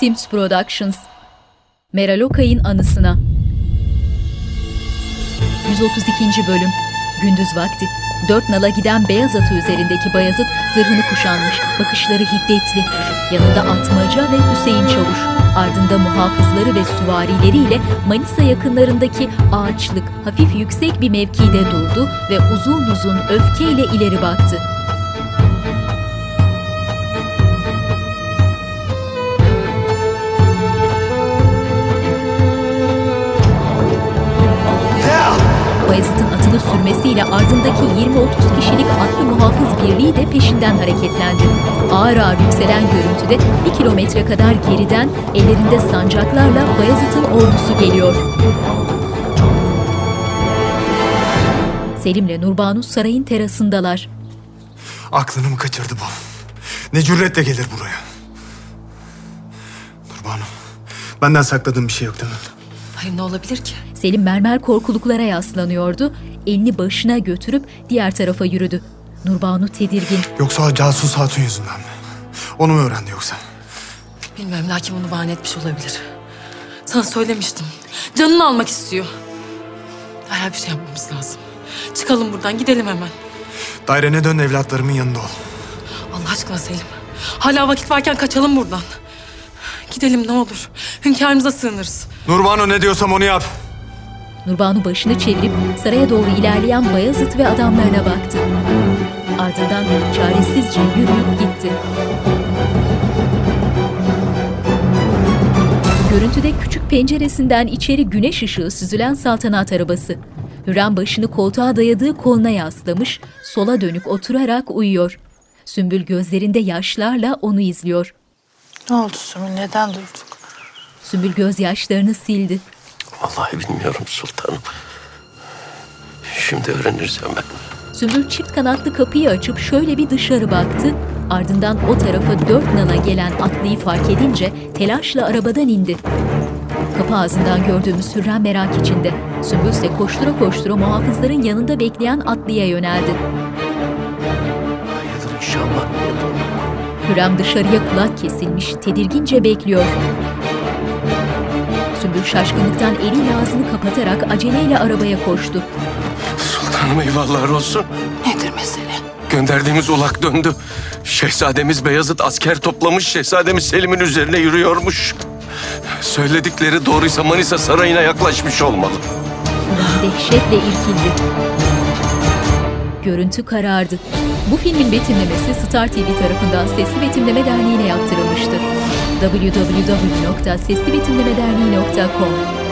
Tims Productions Meral Okay'ın anısına 132. Bölüm Gündüz vakti Dört nala giden beyaz atı üzerindeki Bayazıt zırhını kuşanmış, bakışları hiddetli. Yanında Atmaca ve Hüseyin Çavuş. Ardında muhafızları ve süvarileriyle Manisa yakınlarındaki ağaçlık, hafif yüksek bir mevkide durdu ve uzun uzun öfkeyle ileri baktı. Bayezid'in atını sürmesiyle ardındaki 20-30 kişilik atlı muhafız birliği de peşinden hareketlendi. Ağır ağır yükselen görüntüde bir kilometre kadar geriden ellerinde sancaklarla Bayezid'in ordusu geliyor. Selim'le Nurbanu sarayın terasındalar. Aklını mı kaçırdı bu? Ne cüretle gelir buraya? Nurbanu, benden sakladığın bir şey yok değil mi? Hayır ne olabilir ki? Selim mermer korkuluklara yaslanıyordu. Elini başına götürüp diğer tarafa yürüdü. Nurbanu tedirgin. Yoksa casus hatun yüzünden mi? Onu mu öğrendi yoksa? Bilmiyorum lakin bunu bahane etmiş olabilir. Sana söylemiştim. Canını almak istiyor. Derhal bir şey yapmamız lazım. Çıkalım buradan gidelim hemen. Dairene dön evlatlarımın yanında ol. Allah aşkına Selim. Hala vakit varken kaçalım buradan. Gidelim ne olur. Hünkârımıza sığınırız. Nurbanu ne diyorsam onu yap. Nurbanu başını çevirip saraya doğru ilerleyen Bayezid ve adamlarına baktı. Ardından çaresizce yürüyüp gitti. Görüntüde küçük penceresinden içeri güneş ışığı süzülen saltanat arabası. Hürrem başını koltuğa dayadığı koluna yaslamış, sola dönük oturarak uyuyor. Sümbül gözlerinde yaşlarla onu izliyor. Ne oldu Sümül? Neden durduk? Sümbül gözyaşlarını sildi. Vallahi bilmiyorum sultanım. Şimdi öğreniriz hemen. Sümbül çift kanatlı kapıyı açıp şöyle bir dışarı baktı. Ardından o tarafa dört nala gelen atlıyı fark edince telaşla arabadan indi. Kapı ağzından gördüğümüz Hürrem merak içinde. Sümbül ise koştura koştura muhafızların yanında bekleyen atlıya yöneldi. Hayırdır inşallah. Hürrem dışarıya kulak kesilmiş, tedirgince bekliyor. Sümbül şaşkınlıktan eliyle ağzını kapatarak aceleyle arabaya koştu. Sultanım eyvallahlar olsun. Nedir mesele? Gönderdiğimiz ulak döndü. Şehzademiz Beyazıt asker toplamış. Şehzademiz Selim'in üzerine yürüyormuş. Söyledikleri doğruysa Manisa sarayına yaklaşmış olmalı. Dehşetle irkildi. Görüntü karardı. Bu filmin betimlemesi Star TV tarafından Sesli Betimleme Derneği'ne yaptırılmıştır. www.seslibetimlemederneği.com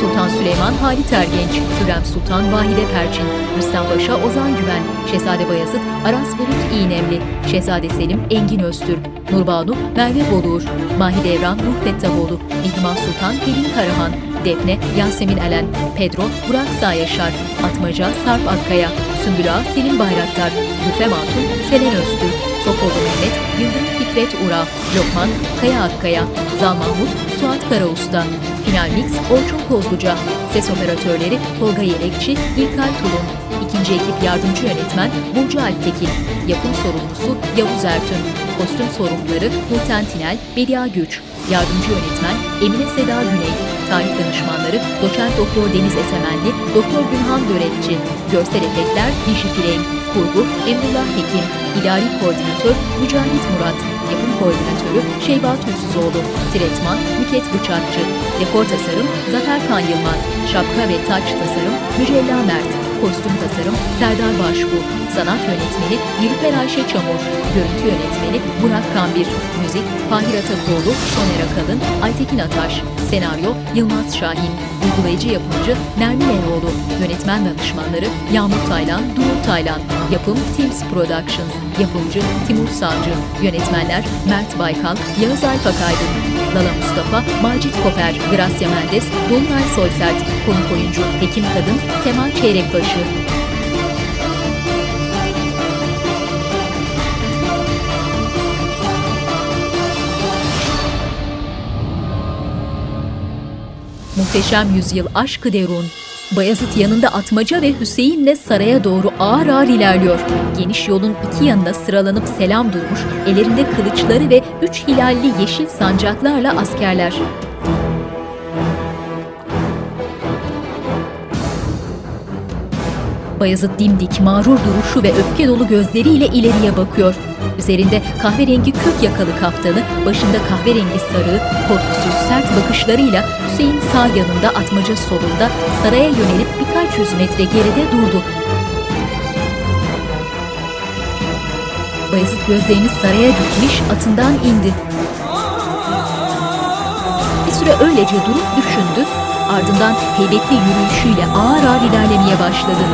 Sultan Süleyman Halit Ergenç, Hürrem Sultan Vahide Perçin, Rüstem Paşa Ozan Güven, Şehzade Bayezid Aras Bulut İğnemli, Şehzade Selim Engin Öztürk, Nurbanu Merve Boluğur, Mahidevran Nuh Fettahoğlu, Mihrimah Sultan Pelin Karahan, Defne Yasemin Elen, Pedro Burak Sayaşar, Atmaca Sarp Akkaya, Sümbül Ağa Selim Bayraktar, Gülfem Hatun Selen Öztürk, Sokollu Mehmet Yıldırım Fikret Ura, Lokman Kaya Akkaya, Zal Mahmut Suat Karausta, Final Mix Orçun Kozluca, Ses Operatörleri Tolga Yelekçi, İlkay Tulun, İkinci ekip yardımcı yönetmen Burcu Alptekin, yapım sorumlusu Yavuz Ertün, kostüm sorumluları Nurten Tinel, Bedia Güç, yardımcı yönetmen Emine Seda Güney, tarih danışmanları Doçent Doktor Deniz Esemenli, Doktor Günhan Börekçi, görsel efektler Dişi Firenk, kurgu Emrullah Hekim, idari koordinatör Mücahit Murat, yapım koordinatörü Şeyba Tülsüzoğlu, tretman Nüket Bıçakçı, dekor tasarım Zafer Kan Yılmaz, şapka ve taç tasarım Mücella Mert, kostüm tasarım Serdar Başbu, sanat yönetmeni Nilüfer Ayşe Çamur, görüntü yönetmeni Burak Kambir, müzik Fahir Atakoğlu, Soner Akalın, Aytekin Ataş, senaryo Yılmaz Şahin, uygulayıcı yapımcı Nermin Eroğlu, yönetmen danışmanları Yağmur Taylan, Durul Taylan, yapım Teams Productions, yapımcı Timur Savcı, yönetmenler Mert Baykal, Yağız Alpakaydın, Lala Mustafa, Macit Koper, Gracia Mendes, Dolunay Soysert, konuk oyuncu Hekim Kadın, Sema Çeyrekbaşı. Muhteşem Yüzyıl Aşkı Derun Bayezid yanında Atmaca ve Hüseyin'le saraya doğru ağır ağır ilerliyor. Geniş yolun iki yanına sıralanıp selam durmuş, ellerinde kılıçları ve üç hilalli yeşil sancaklarla askerler. Bayezid dimdik, mağrur duruşu ve öfke dolu gözleriyle ileriye bakıyor. Üzerinde kahverengi kök yakalı kaftanı, başında kahverengi sarığı, korkusuz sert bakışlarıyla Hüseyin sağ yanında atmaca solunda saraya yönelip birkaç yüz metre geride durdu. Bayezid gözlerini saraya dikmiş, atından indi. Bir süre öylece durup düşündü, ardından heybetli yürüyüşüyle ağır ağır ilerlemeye başladı.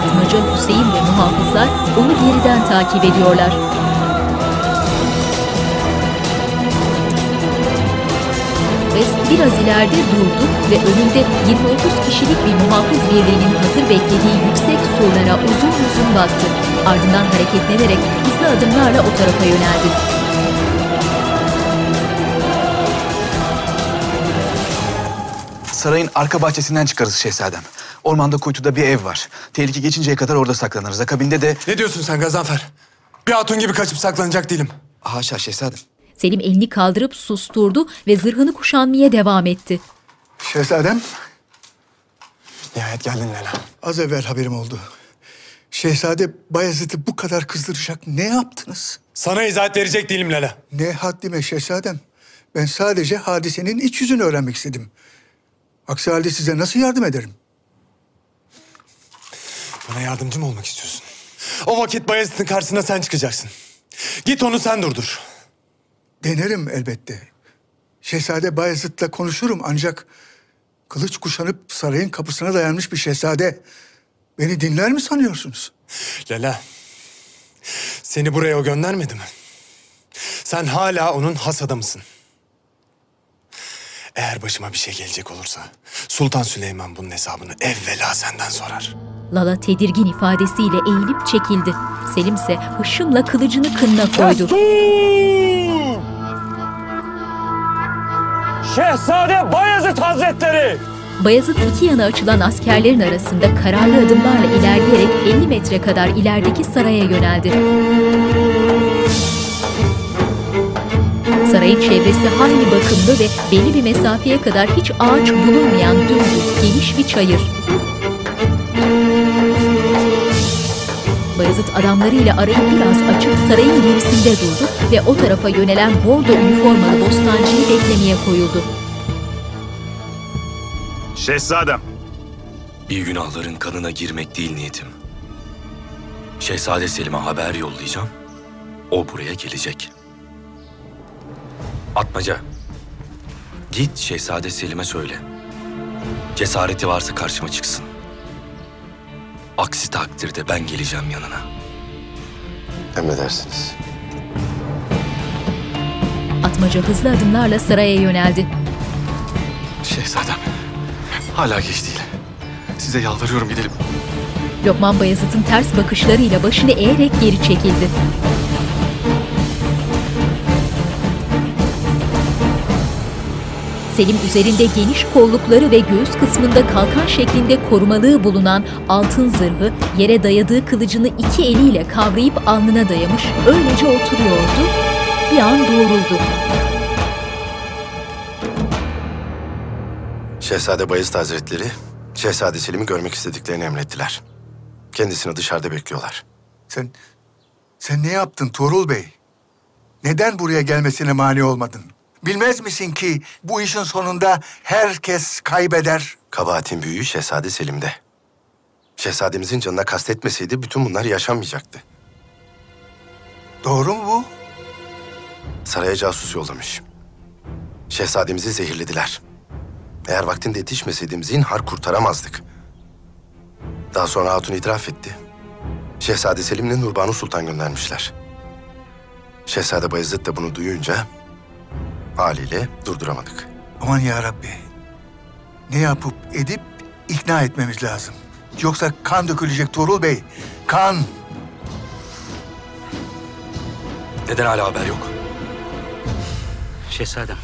Atmaca Hüseyin ve muhafızlar onu geriden takip ediyorlar. West biraz ileride durdu ve önünde 20-30 kişilik bir muhafız birliğinin hazır beklediği yüksek surlara uzun uzun baktı. Ardından hareketlenerek hızlı adımlarla o tarafa yöneldi. Sarayın arka bahçesinden çıkarız şehzadem. Ormanda kuytuda bir ev var. Tehlike geçinceye kadar orada saklanırız. Akabinde de... Ne diyorsun sen Gazanfer? Bir hatun gibi kaçıp saklanacak değilim. Haşa şehzadem. Selim elini kaldırıp susturdu ve zırhını kuşanmaya devam etti. Şehzadem, Nihayet geldin Lela. az evvel haberim oldu. Şehzade Bayezid'i bu kadar kızdıracak ne yaptınız? Sana izahat verecek değilim Lela. Ne haddime şehzadem. Ben sadece hadisenin iç yüzünü öğrenmek istedim. Aksi halde size nasıl yardım ederim? Bana yardımcı mı olmak istiyorsun? O vakit Bayezid'in karşısına sen çıkacaksın. Git onu sen durdur. Denerim elbette. Şehzade Bayezid'le konuşurum ancak... ...kılıç kuşanıp sarayın kapısına dayanmış bir şehzade... ...beni dinler mi sanıyorsunuz? Lela, seni buraya o göndermedi mi? Sen hala onun has adamısın. Eğer başıma bir şey gelecek olursa Sultan Süleyman bunun hesabını evvela senden sorar. Lala tedirgin ifadesiyle eğilip çekildi. Selim ise hışımla kılıcını kınına koydu. Şehzade Bayezid Hazretleri! Bayezid iki yana açılan askerlerin arasında kararlı adımlarla ilerleyerek 50 metre kadar ilerideki saraya yöneldi. Sarayın çevresi hayli bakımlı ve belli bir mesafeye kadar hiç ağaç bulunmayan dümdüz geniş bir çayır. Bayezid adamlarıyla arayı biraz açıp sarayın gerisinde durdu ve o tarafa yönelen bordo üniformalı bostancıyı beklemeye koyuldu. Şehzadem, Bir günahların kanına girmek değil niyetim. Şehzade Selim'e haber yollayacağım. O buraya gelecek. Atmaca. Git Şehzade Selim'e söyle. Cesareti varsa karşıma çıksın. Aksi takdirde ben geleceğim yanına. Emredersiniz. Atmaca hızlı adımlarla saraya yöneldi. Şehzadem, hala geç değil. Size yalvarıyorum gidelim. Lokman Bayezid'in ters bakışlarıyla başını eğerek geri çekildi. Selim üzerinde geniş kollukları ve göğüs kısmında kalkan şeklinde korumalığı bulunan altın zırhı yere dayadığı kılıcını iki eliyle kavrayıp alnına dayamış öylece oturuyordu. Bir an doğruldu. Şehzade Bayezid Hazretleri, Şehzade Selim'i görmek istediklerini emrettiler. Kendisini dışarıda bekliyorlar. Sen, sen ne yaptın Tuğrul Bey? Neden buraya gelmesine mani olmadın? Bilmez misin ki bu işin sonunda herkes kaybeder? Kabahatin büyüğü Şehzade Selim'de. Şehzademizin canına kastetmeseydi bütün bunlar yaşanmayacaktı. Doğru mu bu? Saraya casus yollamış. Şehzademizi zehirlediler. Eğer vaktinde yetişmeseydim zinhar kurtaramazdık. Daha sonra Hatun itiraf etti. Şehzade Selim'le Nurbanu Sultan göndermişler. Şehzade Bayezid de bunu duyunca haliyle durduramadık. Aman ya Rabbi. Ne yapıp edip ikna etmemiz lazım. Yoksa kan dökülecek Tuğrul Bey. Kan. Neden hala haber yok? Şehzadem,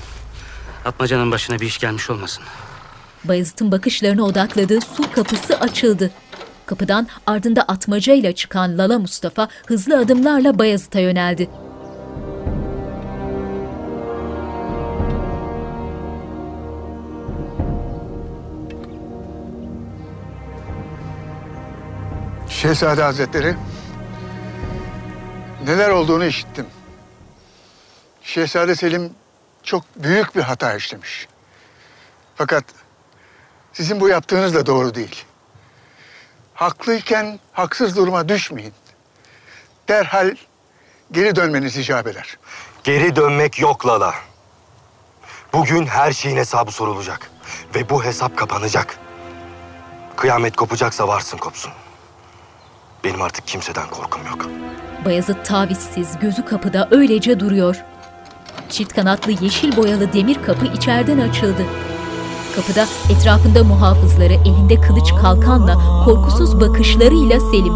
Atmaca'nın başına bir iş gelmiş olmasın. Bayezid'in bakışlarına odakladığı su kapısı açıldı. Kapıdan ardında atmacayla çıkan Lala Mustafa hızlı adımlarla Bayezid'e yöneldi. Şehzade Hazretleri, neler olduğunu işittim. Şehzade Selim çok büyük bir hata işlemiş. Fakat sizin bu yaptığınız da doğru değil. Haklıyken haksız duruma düşmeyin. Derhal geri dönmeniz icap eder. Geri dönmek yok Lala. Bugün her şeyin hesabı sorulacak. Ve bu hesap kapanacak. Kıyamet kopacaksa varsın kopsun. Benim artık kimseden korkum yok. Bayezid tavizsiz, gözü kapıda öylece duruyor. Çift kanatlı yeşil boyalı demir kapı içeriden açıldı. Kapıda etrafında muhafızları elinde kılıç kalkanla korkusuz bakışlarıyla Selim.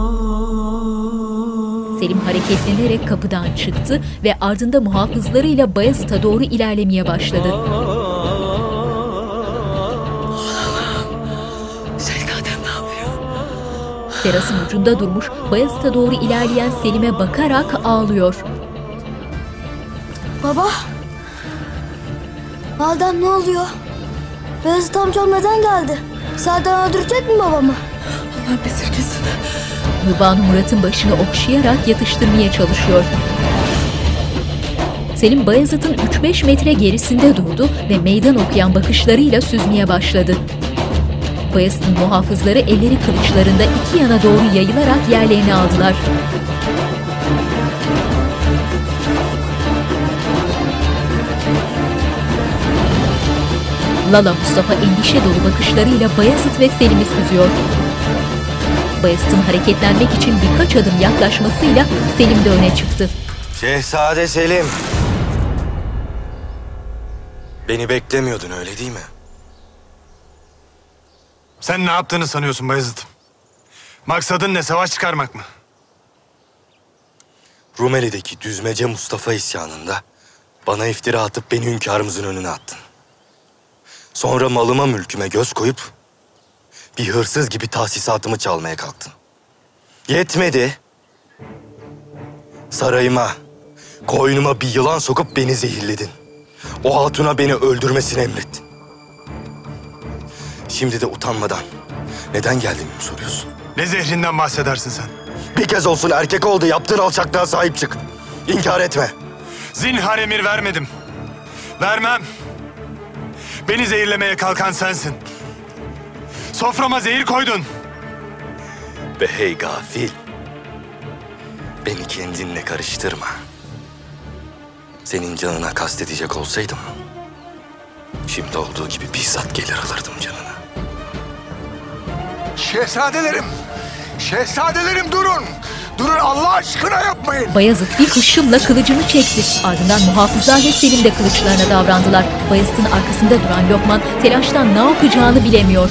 Selim hareketlenerek kapıdan çıktı ve ardında muhafızlarıyla Bayezid'e doğru ilerlemeye başladı. Terasın ucunda durmuş Bayezid'e doğru ilerleyen Selim'e bakarak ağlıyor. Baba. Validem ne oluyor? Beyazıt amcam neden geldi? Zaten öldürecek mi babamı? Allah besirgesin. Mübanu Murat'ın başını okşayarak yatıştırmaya çalışıyor. Selim Bayezid'in 3-5 metre gerisinde durdu ve meydan okuyan bakışlarıyla süzmeye başladı. Bayezid'in muhafızları elleri kılıçlarında iki yana doğru yayılarak yerlerini aldılar. Lala Mustafa endişe dolu bakışlarıyla Bayezid ve Selim'i süzüyor. Bayezid'in hareketlenmek için birkaç adım yaklaşmasıyla Selim de öne çıktı. Şehzade Selim. Beni beklemiyordun öyle değil mi? Sen ne yaptığını sanıyorsun Bayezid? Maksadın ne? Savaş çıkarmak mı? Rumeli'deki düzmece Mustafa isyanında bana iftira atıp beni hünkârımızın önüne attın. Sonra malıma mülküme göz koyup bir hırsız gibi tahsisatımı çalmaya kalktın. Yetmedi. Sarayıma, koynuma bir yılan sokup beni zehirledin. O hatuna beni öldürmesini emrettin. Şimdi de utanmadan neden geldiğimi mi soruyorsun? Ne zehrinden bahsedersin sen? Bir kez olsun erkek oldu yaptığın alçaklığa sahip çık. İnkar etme. Zinhar emir vermedim. Vermem. Beni zehirlemeye kalkan sensin. Soframa zehir koydun. Ve hey gafil. Beni kendinle karıştırma. Senin canına kastedecek olsaydım... ...şimdi olduğu gibi bizzat gelir alırdım canını. Şehzadelerim, şehzadelerim durun. Durun Allah aşkına yapmayın. Bayezid bir hışımla kılıcını çekti. Ardından muhafızlar ve Selim de kılıçlarına davrandılar. Bayezid'in arkasında duran Lokman telaştan ne yapacağını bilemiyor.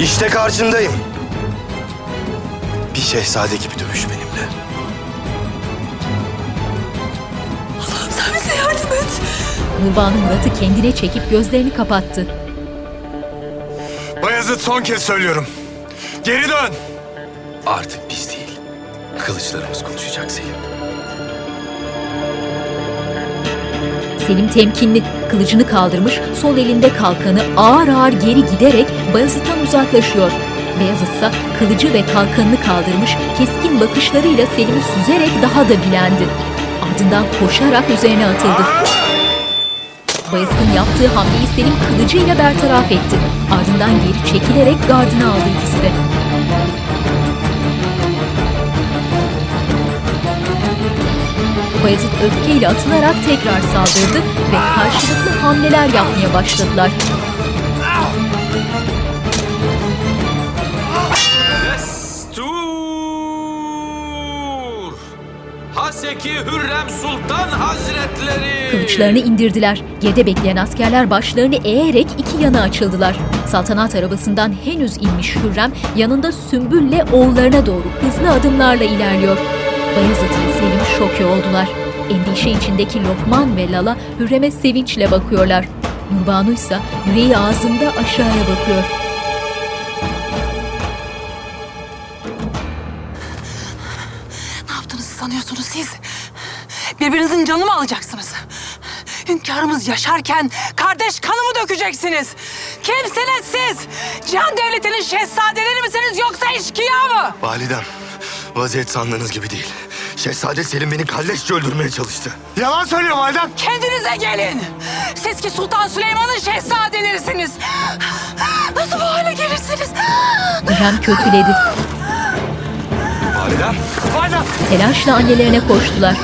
İşte karşındayım. Bir şehzade gibi dövüş benimle. Sen bize yardım et. Mübanu Murat'ı kendine çekip gözlerini kapattı. Bayezid son kez söylüyorum. Geri dön. Artık biz değil, kılıçlarımız konuşacak Selim. Selim temkinli, kılıcını kaldırmış, sol elinde kalkanı ağır ağır geri giderek Bayezid'den uzaklaşıyor. Beyazıt ise kılıcı ve kalkanını kaldırmış, keskin bakışlarıyla Selim'i süzerek daha da bilendi. Ardından koşarak üzerine atıldı. Bayezid'in yaptığı hamleyi Selim kılıcıyla bertaraf etti. Ardından geri çekilerek gardını aldı ikisi de. Bayezid öfkeyle atılarak tekrar saldırdı ve karşılıklı hamleler yapmaya başladılar. Zeki Hürrem Sultan Hazretleri. Kılıçlarını indirdiler. Geride bekleyen askerler başlarını eğerek iki yana açıldılar. Saltanat arabasından henüz inmiş Hürrem yanında Sümbül'le oğullarına doğru hızlı adımlarla ilerliyor. Bayezid ve Selim şoke oldular. Endişe içindeki Lokman ve Lala Hürrem'e sevinçle bakıyorlar. Nurbanu ise yüreği ağzında aşağıya bakıyor. Birbirinizin canını mı alacaksınız? Hünkârımız yaşarken kardeş kanımı dökeceksiniz. Kimsiniz siz? Cihan devletinin şehzadeleri misiniz yoksa eşkıya mı? Validem, vaziyet sandığınız gibi değil. Şehzade Selim beni kalleşçe öldürmeye çalıştı. Yalan söylüyor validem. Kendinize gelin. Siz ki Sultan Süleyman'ın şehzadelerisiniz. Nasıl bu hale gelirsiniz? Hürrem kötüledi. Validem, Validem. Telaşla annelerine koştular.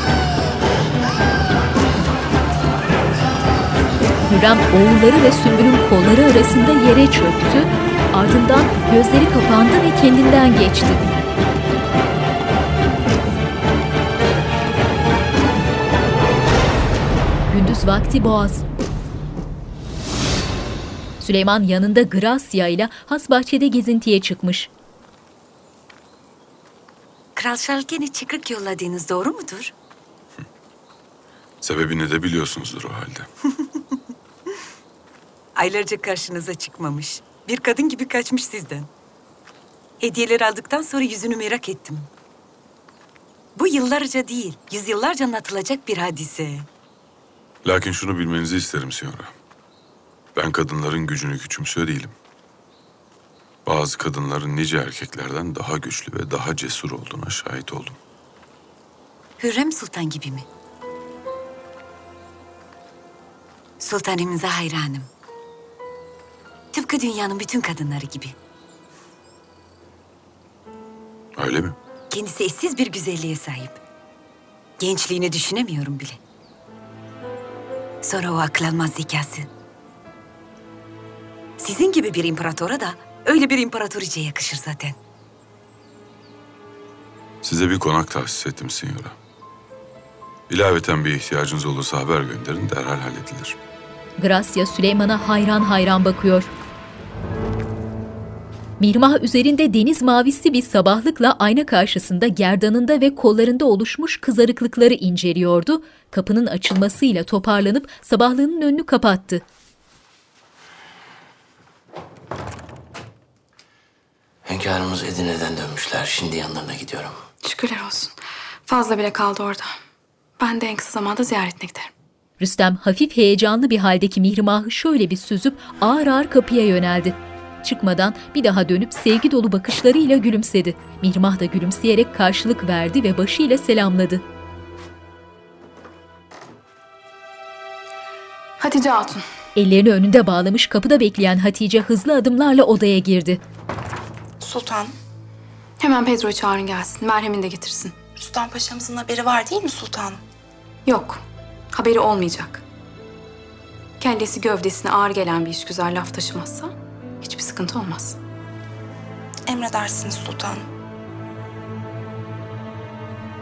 Hürrem oğulları ve Sümbül'ün kolları arasında yere çöktü. Ardından gözleri kapandı ve kendinden geçti. Gündüz vakti boğaz. Süleyman yanında Grasya ile has bahçede gezintiye çıkmış. Kral Şalken'i çıkrık yolladığınız doğru mudur? Sebebini de biliyorsunuzdur o halde. Aylarca karşınıza çıkmamış. Bir kadın gibi kaçmış sizden. Hediyeler aldıktan sonra yüzünü merak ettim. Bu yıllarca değil, yüzyıllarca anlatılacak bir hadise. Lakin şunu bilmenizi isterim Signora. Ben kadınların gücünü küçümsüyor değilim. Bazı kadınların nice erkeklerden daha güçlü ve daha cesur olduğuna şahit oldum. Hürrem Sultan gibi mi? Sultanımıza hayranım. Tıpkı dünyanın bütün kadınları gibi. Öyle mi? Kendisi eşsiz bir güzelliğe sahip. Gençliğini düşünemiyorum bile. Sonra o akıl almaz zekası. Sizin gibi bir imparatora da öyle bir imparatoriçe yakışır zaten. Size bir konak tahsis ettim Signora. İlaveten bir ihtiyacınız olursa haber gönderin derhal halledilir. Gracia Süleyman'a hayran hayran bakıyor. Mirmah üzerinde deniz mavisi bir sabahlıkla ayna karşısında gerdanında ve kollarında oluşmuş kızarıklıkları inceliyordu. Kapının açılmasıyla toparlanıp sabahlığının önünü kapattı. Hünkârımız Edirne'den dönmüşler. Şimdi yanlarına gidiyorum. Şükürler olsun. Fazla bile kaldı orada. Ben de en kısa zamanda ziyaretine giderim. Rüstem hafif heyecanlı bir haldeki Mihrimah'ı şöyle bir süzüp ağır ağır kapıya yöneldi. Çıkmadan bir daha dönüp sevgi dolu bakışlarıyla gülümsedi. Mihrimah da gülümseyerek karşılık verdi ve başıyla selamladı. Hatice Hatun. Ellerini önünde bağlamış kapıda bekleyen Hatice hızlı adımlarla odaya girdi. Sultan. Hemen Pedro'yu çağırın gelsin. Merhemini de getirsin. Rüstem Paşa'mızın haberi var değil mi sultanım? Yok. Haberi olmayacak. Kellesi gövdesine ağır gelen bir işgüzar laf taşımazsa hiçbir sıkıntı olmaz. Emredersiniz sultanım.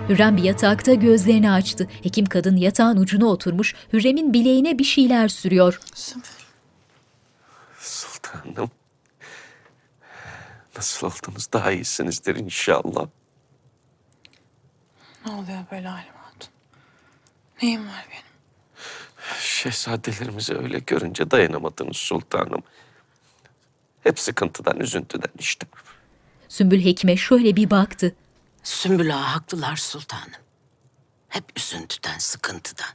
Hürrem bir yatakta gözlerini açtı. Hekim kadın yatağın ucuna oturmuş, Hürrem'in bileğine bir şeyler sürüyor. Sultanım. Nasıl oldunuz? Daha iyisinizdir inşallah. Ne oluyor böyle Halim Hatun? Neyim var benim? Şehzadelerimizi öyle görünce dayanamadınız sultanım. Hep sıkıntıdan, üzüntüden işte. Sümbül Hekim'e şöyle bir baktı. Sümbül Ağa haklılar sultanım. Hep üzüntüden, sıkıntıdan.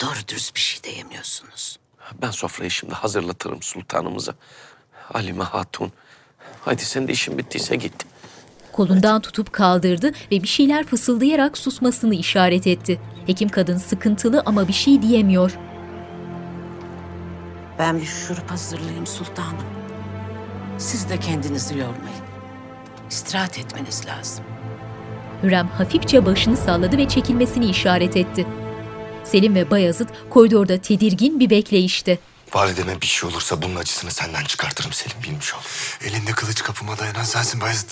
Doğru dürüst bir şey de yemiyorsunuz. Ben sofrayı şimdi hazırlatırım sultanımıza. Halime Hatun. Hadi sen de işin bittiyse git. Kolundan tutup kaldırdı ve bir şeyler fısıldayarak susmasını işaret etti. Hekim kadın sıkıntılı ama bir şey diyemiyor. Ben bir şurup hazırlayayım sultanım. Siz de kendinizi yormayın. İstirahat etmeniz lazım. Hürrem hafifçe başını salladı ve çekilmesini işaret etti. Selim ve Bayazıt koridorda tedirgin bir bekleyişte. valideme bir şey olursa bunun acısını senden çıkartırım Selim bilmiş ol. Elinde kılıç kapıma dayanan sensin Bayezid.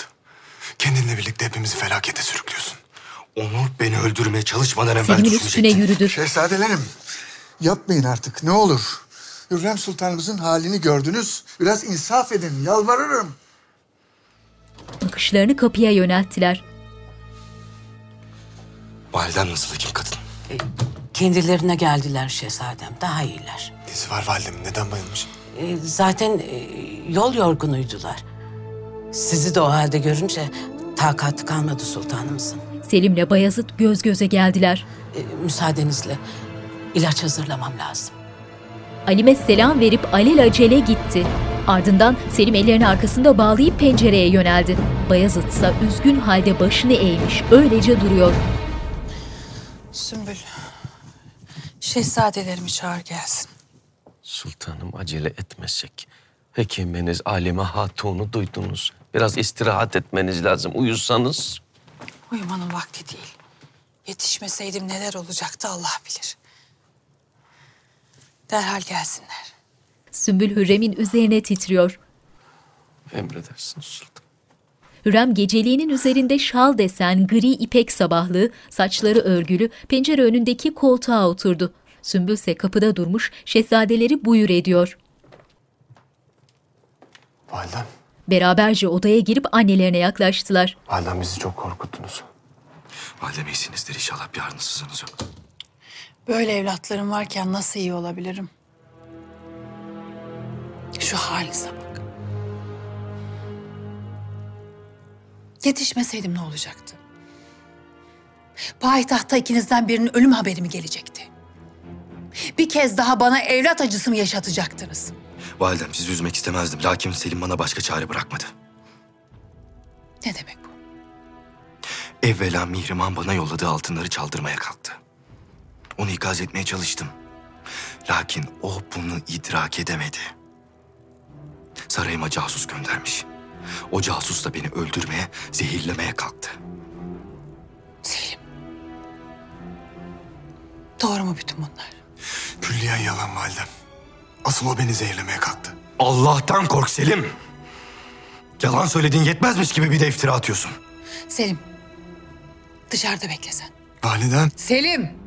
Kendinle birlikte hepimizi felakete sürüklüyorsun. Onu beni öldürmeye çalışmadan evvel Selim'in üstüne düşünecektin. yürüdü. Şehzadelerim, yapmayın artık ne olur. Hürrem Sultanımızın halini gördünüz. Biraz insaf edin, yalvarırım. Bakışlarını kapıya yönelttiler. Validem nasıl hekim kadın? Kendilerine geldiler şehzadem. Daha iyiler. Nesi var validemin? Neden bayılmış? E, zaten e, yol yorgunuydular. Sizi de o halde görünce takatı kalmadı sultanımızın. Selim'le Bayezid göz göze geldiler. E, müsaadenizle ilaç hazırlamam lazım. Alime selam verip alelacele gitti. Ardından Selim ellerini arkasında bağlayıp pencereye yöneldi. Bayezid ise üzgün halde başını eğmiş, öylece duruyor. Sümbül. Şehzadelerimi çağır gelsin. Sultanım acele etmesek. Hekiminiz Alime Hatun'u duydunuz. Biraz istirahat etmeniz lazım. Uyusanız. Uyumanın vakti değil. Yetişmeseydim neler olacaktı Allah bilir. Derhal gelsinler. Sümbül Hürrem'in üzerine titriyor. Emredersiniz sultan. Hürrem geceliğinin üzerinde şal desen gri ipek sabahlığı, saçları örgülü, pencere önündeki koltuğa oturdu. Sümbül ise kapıda durmuş, şehzadeleri buyur ediyor. Validem, Beraberce odaya girip annelerine yaklaştılar. validem bizi çok korkuttunuz. Validem iyisinizdir inşallah bir ağrınızsızınız yok. Böyle evlatlarım varken nasıl iyi olabilirim? Şu halinize bak. Yetişmeseydim ne olacaktı? Payitahta ikinizden birinin ölüm haberi mi gelecekti? Bir kez daha bana evlat acısı mı yaşatacaktınız? Validem sizi üzmek istemezdim. Lakin Selim bana başka çare bırakmadı. Ne demek bu? Evvela Mihrimah bana yolladığı altınları çaldırmaya kalktı. Onu ikaz etmeye çalıştım. Lakin o bunu idrak edemedi. Sarayıma casus göndermiş. O casus da beni öldürmeye, zehirlemeye kalktı. Selim. Doğru mu bütün bunlar? Külliyen yalan validem. Asıl o beni zehirlemeye kalktı. Allah'tan kork Selim. Yalan söylediğin yetmezmiş gibi bir de iftira atıyorsun. Selim. Dışarıda bekle sen. Validem. Selim.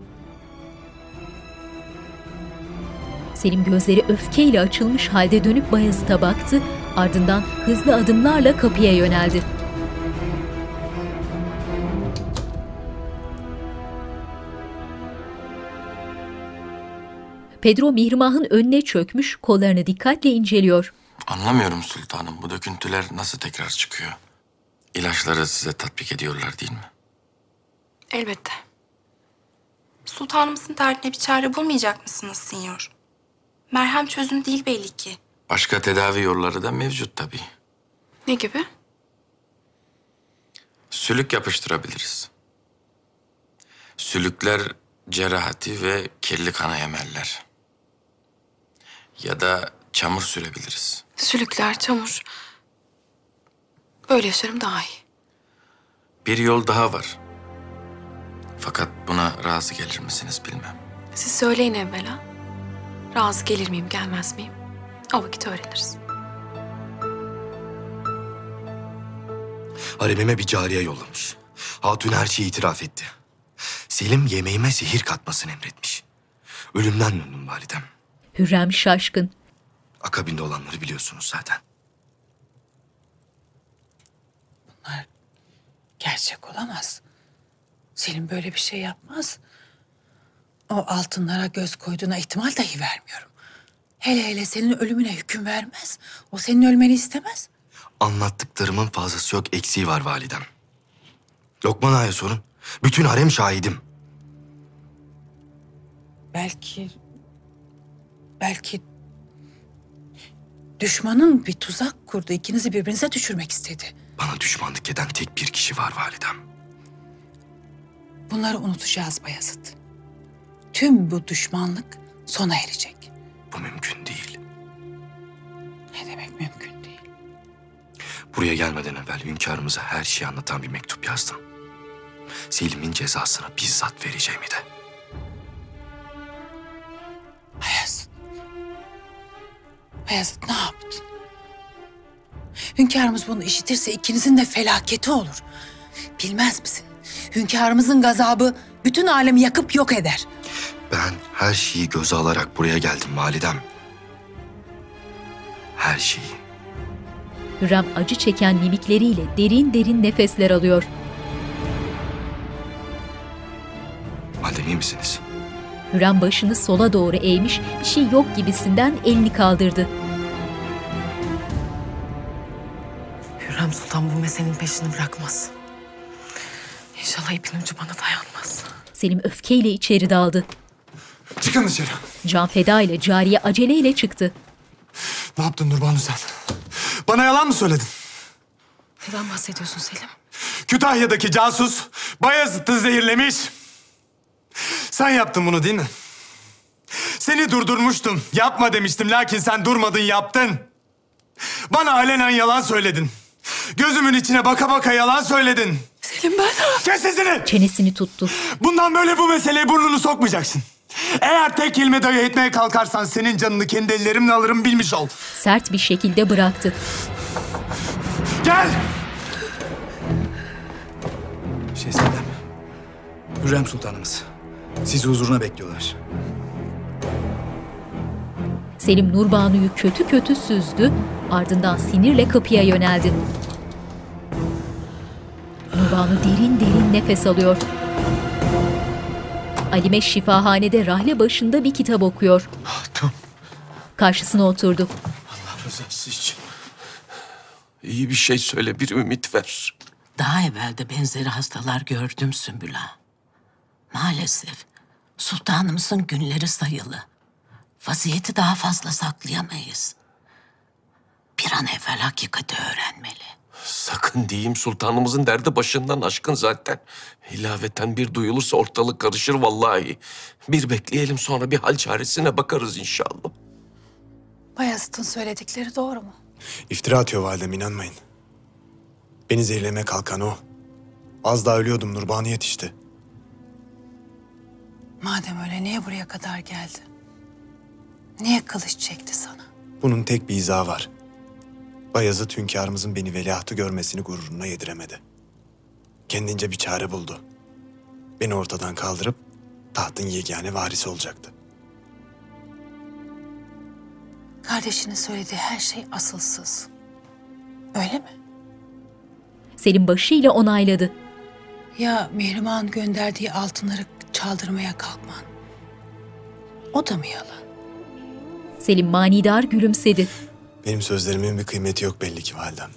Selim gözleri öfkeyle açılmış halde dönüp Bayezid'e baktı, ardından hızlı adımlarla kapıya yöneldi. Pedro Mihrimah'ın önüne çökmüş, kollarını dikkatle inceliyor. Anlamıyorum sultanım. Bu döküntüler nasıl tekrar çıkıyor? İlaçları size tatbik ediyorlar değil mi? Elbette. Sultanımızın derdine bir çare bulmayacak mısınız sinyor? Merhem çözüm değil belli ki. Başka tedavi yolları da mevcut tabii. Ne gibi? Sülük yapıştırabiliriz. Sülükler cerahati ve kirli kana emerler. Ya da çamur sürebiliriz. Sülükler, çamur. Böyle yaşarım daha iyi. Bir yol daha var. Fakat buna razı gelir misiniz bilmem. Siz söyleyin evvela. Razı gelir miyim, gelmez miyim? O vakit öğreniriz. Haremime bir cariye yollamış. Hatun her şeyi itiraf etti. Selim yemeğime zehir katmasını emretmiş. Ölümden döndüm validem. Hürrem şaşkın. Akabinde olanları biliyorsunuz zaten. Gerçek olamaz. Selim böyle bir şey yapmaz. O altınlara göz koyduğuna ihtimal dahi vermiyorum. Hele hele senin ölümüne hüküm vermez. O senin ölmeni istemez. Anlattıklarımın fazlası yok, eksiği var validem. Lokman Ağa'ya sorun. Bütün harem şahidim. Belki... Belki... Düşmanın bir tuzak kurdu. ikinizi birbirinize düşürmek istedi. Bana düşmanlık eden tek bir kişi var validem. Bunları unutacağız Bayezid. Tüm bu düşmanlık sona erecek. Bu mümkün değil. Ne demek mümkün değil? Buraya gelmeden evvel hünkârımıza her şeyi anlatan bir mektup yazdım. Selim'in cezasını bizzat vereceğimi de. Bayezid. Bayezid ne yaptın? Hünkârımız bunu işitirse ikinizin de felaketi olur. Bilmez misin? Hünkârımızın gazabı bütün alemi yakıp yok eder. Ben her şeyi göze alarak buraya geldim validem. Her şeyi. Hürrem acı çeken mimikleriyle derin derin nefesler alıyor. Validem iyi misiniz? Hürrem başını sola doğru eğmiş, bir şey yok gibisinden elini kaldırdı. Hürrem Sultan bu meselenin peşini bırakmaz. İnşallah ipin ucu bana dayanmaz. Selim öfkeyle içeri daldı. Çıkın dışarı. Can Feda ile cariye aceleyle çıktı. Ne yaptın Nurbanu sen? Bana yalan mı söyledin? Neden bahsediyorsun Selim? Kütahya'daki casus Bayezid'i zehirlemiş. Sen yaptın bunu değil mi? Seni durdurmuştum. Yapma demiştim lakin sen durmadın yaptın. Bana alenen yalan söyledin. Gözümün içine baka baka yalan söyledin. Selim ben... Kes sesini! Çenesini tuttu. Bundan böyle bu meseleye burnunu sokmayacaksın. Eğer tek kelime dayı etmeye kalkarsan senin canını kendi ellerimle alırım bilmiş ol. Sert bir şekilde bıraktı. Gel! Şehzadem. Hürrem Sultanımız. Sizi huzuruna bekliyorlar. Selim Nurbanu'yu kötü kötü süzdü, ardından sinirle kapıya yöneldi. Nurbanu derin derin nefes alıyor. Alime şifahanede rahle başında bir kitap okuyor. Karşısına oturdu. Allah rızası için. İyi bir şey söyle, bir ümit ver. Daha evvel de benzeri hastalar gördüm Sümbül Ağa. Maalesef sultanımızın günleri sayılı. Vaziyeti daha fazla saklayamayız. Bir an evvel hakikati öğrenmeli. Sakın diyeyim sultanımızın derdi başından aşkın zaten. İlaveten bir duyulursa ortalık karışır vallahi. Bir bekleyelim sonra bir hal çaresine bakarız inşallah. Bayezid'in söyledikleri doğru mu? İftira atıyor validem inanmayın. Beni zehirlemeye kalkan o. Az daha ölüyordum Nurbanu yetişti. Madem öyle niye buraya kadar geldi? Niye kılıç çekti sana? Bunun tek bir izahı var. Bayezid hünkârımızın beni veliahtı görmesini gururuna yediremedi. Kendince bir çare buldu. Beni ortadan kaldırıp tahtın yegane varisi olacaktı. Kardeşinin söylediği her şey asılsız. Öyle mi? Selim başıyla onayladı. Ya Mihrimah'ın gönderdiği altınları çaldırmaya kalkman? O da mı yalan? Selim manidar gülümsedi. Benim sözlerimin bir kıymeti yok belli ki validem.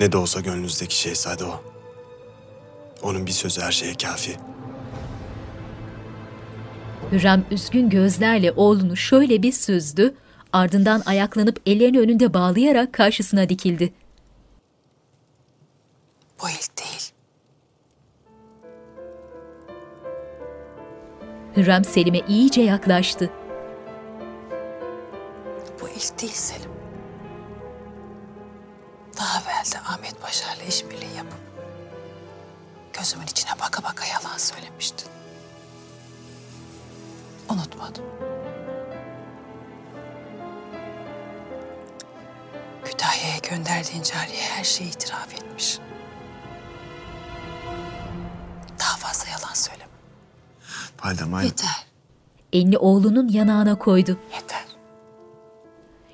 Ne de olsa gönlünüzdeki şehzade o. Onun bir sözü her şeye kafi. Hürrem üzgün gözlerle oğlunu şöyle bir süzdü, ardından ayaklanıp ellerini önünde bağlayarak karşısına dikildi. Bu ilk değil. Hürrem Selim'e iyice yaklaştı. İlk değil Selim. Daha evvel de Ahmet Paşa ile işbirliği yapıp gözümün içine baka baka yalan söylemiştin. Unutmadım. Kütahya'ya gönderdiğin cariye her şeyi itiraf etmiş. Daha fazla yalan söyleme. Validem. Yeter. Elini oğlunun yanağına koydu. Yeter.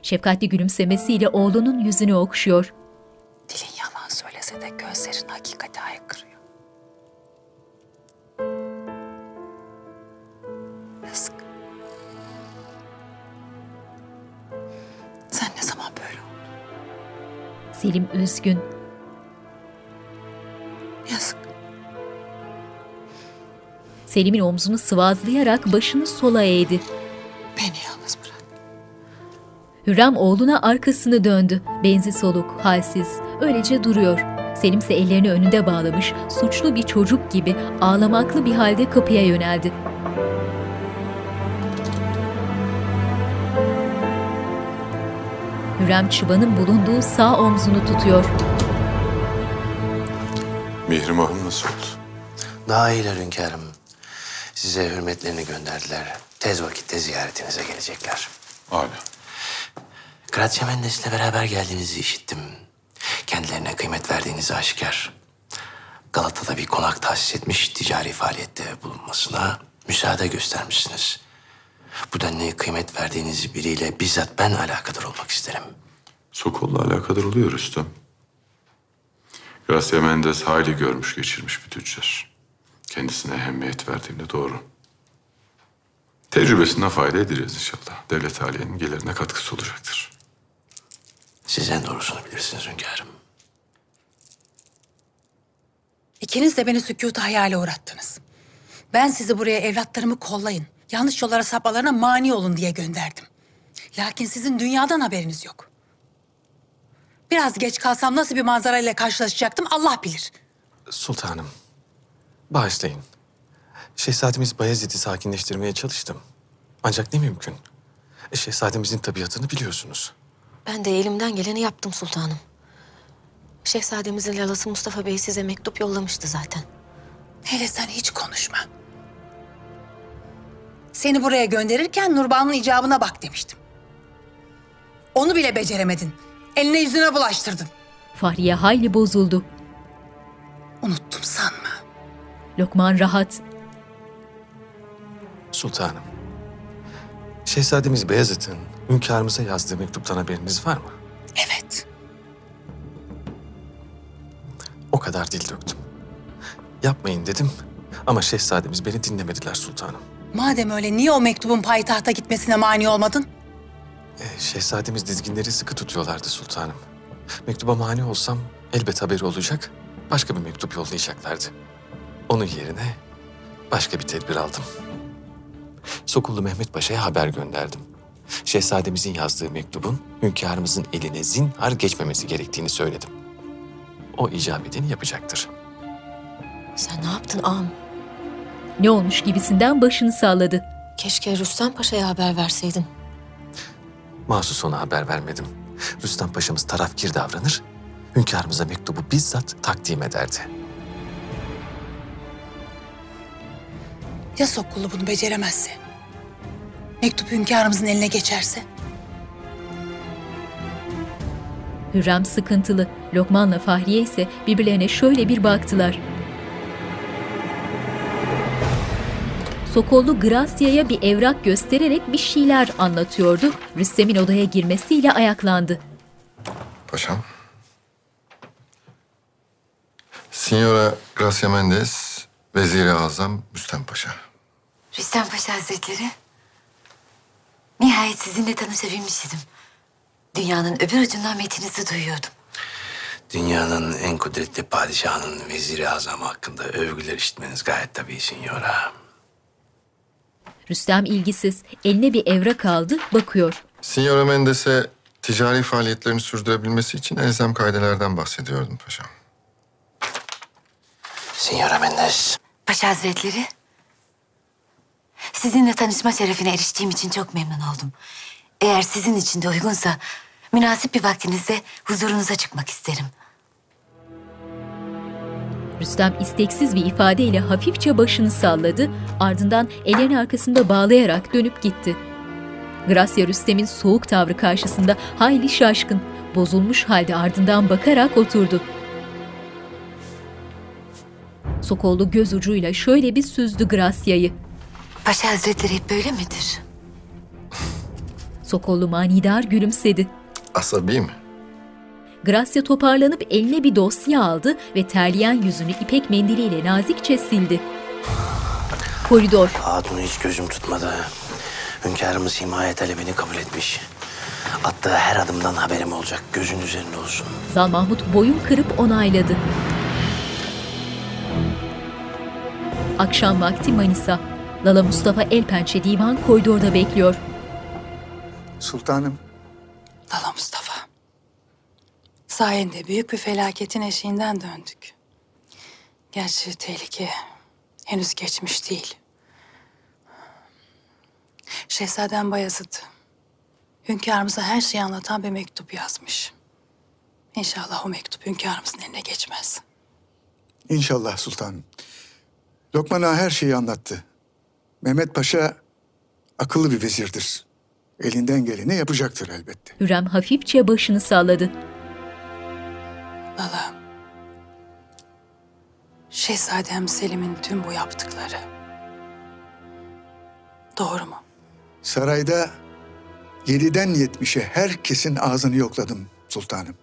Şefkatli gülümsemesiyle oğlunun yüzünü okşuyor. Dilin yalan söylese de gözlerin hakikati aykırıyor. Yazık. Sen ne zaman böyle oldun? Selim üzgün. Yazık. Selim'in omzunu sıvazlayarak başını sola eğdi. Beni yalnız. Hürrem oğluna arkasını döndü. Benzi soluk, halsiz, öylece duruyor. Selim ise ellerini önünde bağlamış, suçlu bir çocuk gibi ağlamaklı bir halde kapıya yöneldi. Hürrem çıbanın bulunduğu sağ omzunu tutuyor. Mihrimah'ım nasıl oldu? Daha iyiler hünkârım. Size hürmetlerini gönderdiler. Tez vakitte ziyaretinize gelecekler. Âlâ. Kıratçı Mendes'le beraber geldiğinizi işittim. Kendilerine kıymet verdiğinizi aşikar. Galata'da bir konak tahsis etmiş, ticari faaliyette bulunmasına müsaade göstermişsiniz. Bu denli kıymet verdiğiniz biriyle bizzat ben alakadar olmak isterim. Sokol'la alakadar oluyor Rüstem. Gracia Mendes hayli görmüş geçirmiş bir tüccar. Kendisine ehemmiyet verdiğimde doğru. Tecrübesinden fayda edeceğiz inşallah. Devlet haliyenin gelirine katkısı olacaktır. Siz en doğrusunu bilirsiniz hünkârım. İkiniz de beni sükutu hayale uğrattınız. Ben sizi buraya evlatlarımı kollayın, yanlış yollara sapmalarına mani olun diye gönderdim. Lakin sizin dünyadan haberiniz yok. Biraz geç kalsam nasıl bir manzarayla karşılaşacaktım Allah bilir. Sultanım, bağışlayın. Şehzademiz Bayezid'i sakinleştirmeye çalıştım. Ancak ne mümkün. Şehzademizin tabiatını biliyorsunuz. Ben de elimden geleni yaptım sultanım. Şehzademizin lalası Mustafa Bey size mektup yollamıştı zaten. Hele sen hiç konuşma. Seni buraya gönderirken Nurbanu icabına bak demiştim. Onu bile beceremedin. Eline yüzüne bulaştırdın. Fahriye hayli bozuldu. Unuttum sanma. Lokman rahat. Sultanım, Şehzademiz Beyazıt'ın hünkârımıza yazdığı mektuptan haberiniz var mı? Evet. O kadar dil döktüm. Yapmayın dedim ama şehzademiz beni dinlemediler sultanım. Madem öyle niye o mektubun payitahta gitmesine mani olmadın? E, şehzademiz dizginleri sıkı tutuyorlardı sultanım. Mektuba mani olsam elbet haberi olacak, başka bir mektup yollayacaklardı. Onun yerine başka bir tedbir aldım. Sokullu Mehmet Paşa'ya haber gönderdim. Şehzademizin yazdığı mektubun hünkârımızın eline zinhar geçmemesi gerektiğini söyledim. O icap edeni yapacaktır. Sen ne yaptın ağam? Ne olmuş gibisinden başını salladı. Keşke Rüstem Paşa'ya haber verseydin. Mahsus ona haber vermedim. Rüstem Paşa'mız tarafkir davranır, hünkârımıza mektubu bizzat takdim ederdi. Ya Sokkullu bunu beceremezse? Mektup hünkârımızın eline geçerse? Hürrem sıkıntılı. Lokman'la Fahriye ise birbirlerine şöyle bir baktılar. Sokollu Gracia'ya bir evrak göstererek bir şeyler anlatıyordu. Rüstem'in odaya girmesiyle ayaklandı. Paşam. Signora Gracia Mendes, Veziri Azam Müstem Paşa. Rüstem Paşa Hazretleri. Nihayet sizinle tanışabilmiş idim. Dünyanın öbür ucundan metinizi duyuyordum. Dünyanın en kudretli padişahının veziri azamı hakkında övgüler işitmeniz gayet tabii signora. Rüstem ilgisiz. Eline bir evrak aldı, bakıyor. Signora Mendes'e ticari faaliyetlerini sürdürebilmesi için elzem kaidelerden bahsediyordum paşam. Signora Mendes. Paşa Hazretleri. Sizinle tanışma şerefine eriştiğim için çok memnun oldum. Eğer sizin için de uygunsa münasip bir vaktinizde huzurunuza çıkmak isterim. Rüstem isteksiz bir ifadeyle hafifçe başını salladı, ardından ellerini arkasında bağlayarak dönüp gitti. Gracia Rüstem'in soğuk tavrı karşısında hayli şaşkın, bozulmuş halde ardından bakarak oturdu. Sokollu göz ucuyla şöyle bir süzdü Gracia'yı. Paşa Hazretleri hep böyle midir? Sokollu manidar gülümsedi. Asabi mi? Gracia toparlanıp eline bir dosya aldı ve terleyen yüzünü ipek mendiliyle nazikçe sildi. Koridor. Hatunu hiç gözüm tutmadı. Hünkârımız himaye talebini kabul etmiş. Attığı her adımdan haberim olacak. Gözün üzerinde olsun. Zal Mahmut boyun kırıp onayladı. Akşam vakti Manisa. Lala Mustafa Elpençe divan koridorda bekliyor. Sultanım, Lala Mustafa. Sayende büyük bir felaketin eşiğinden döndük. Gerçi tehlike henüz geçmiş değil. Şehzadem Bayezid, hünkârımıza her şeyi anlatan bir mektup yazmış. İnşallah o mektup hünkârımızın eline geçmez. inşallah sultanım. Lokman Ağa her şeyi anlattı. Mehmet Paşa akıllı bir vezirdir. Elinden geleni yapacaktır elbette. Hürrem hafifçe başını salladı. Lala. Şehzadem Selim'in tüm bu yaptıkları doğru mu? Sarayda yediden yetmişe herkesin ağzını yokladım sultanım.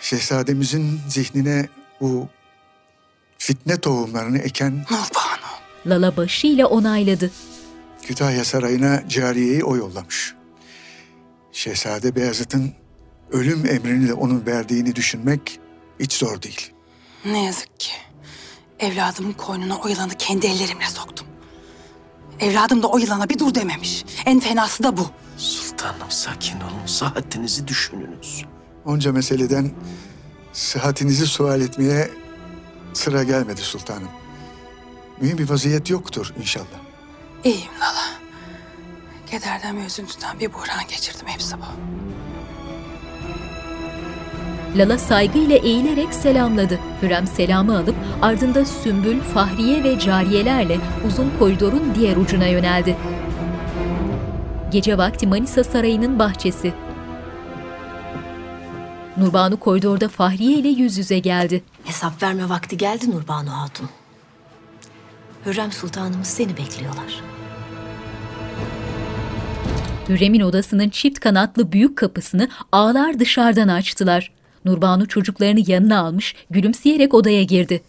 Şehzademizin zihnine bu fitne tohumlarını eken Lala başıyla onayladı. Kütahya Sarayı'na cariyeyi o yollamış. Şehzade Beyazıt'ın ölüm emrini de onun verdiğini düşünmek hiç zor değil. Ne yazık ki evladımın koynuna o yılanı kendi ellerimle soktum. Evladım da o yılana bir dur dememiş. En fenası da bu. Sultanım sakin olun. Saatinizi düşününüz. Onca meseleden sıhhatinizi sual etmeye sıra gelmedi sultanım. Mühim bir vaziyet yoktur inşallah. İyiyim Lala. Kederden ve üzüntüden bir buhran geçirdim hepsi bu. Lala saygıyla eğilerek selamladı. Hürrem selamı alıp ardında Sümbül, Fahriye ve cariyelerle uzun koridorun diğer ucuna yöneldi. Gece vakti Manisa Sarayı'nın bahçesi. Nurbanu koridorda Fahriye ile yüz yüze geldi. Hesap verme vakti geldi Nurbanu Hatun. Hürrem Sultanımız seni bekliyorlar. Hürrem'in odasının çift kanatlı büyük kapısını ağlar dışarıdan açtılar. Nurbanu çocuklarını yanına almış, gülümseyerek odaya girdi.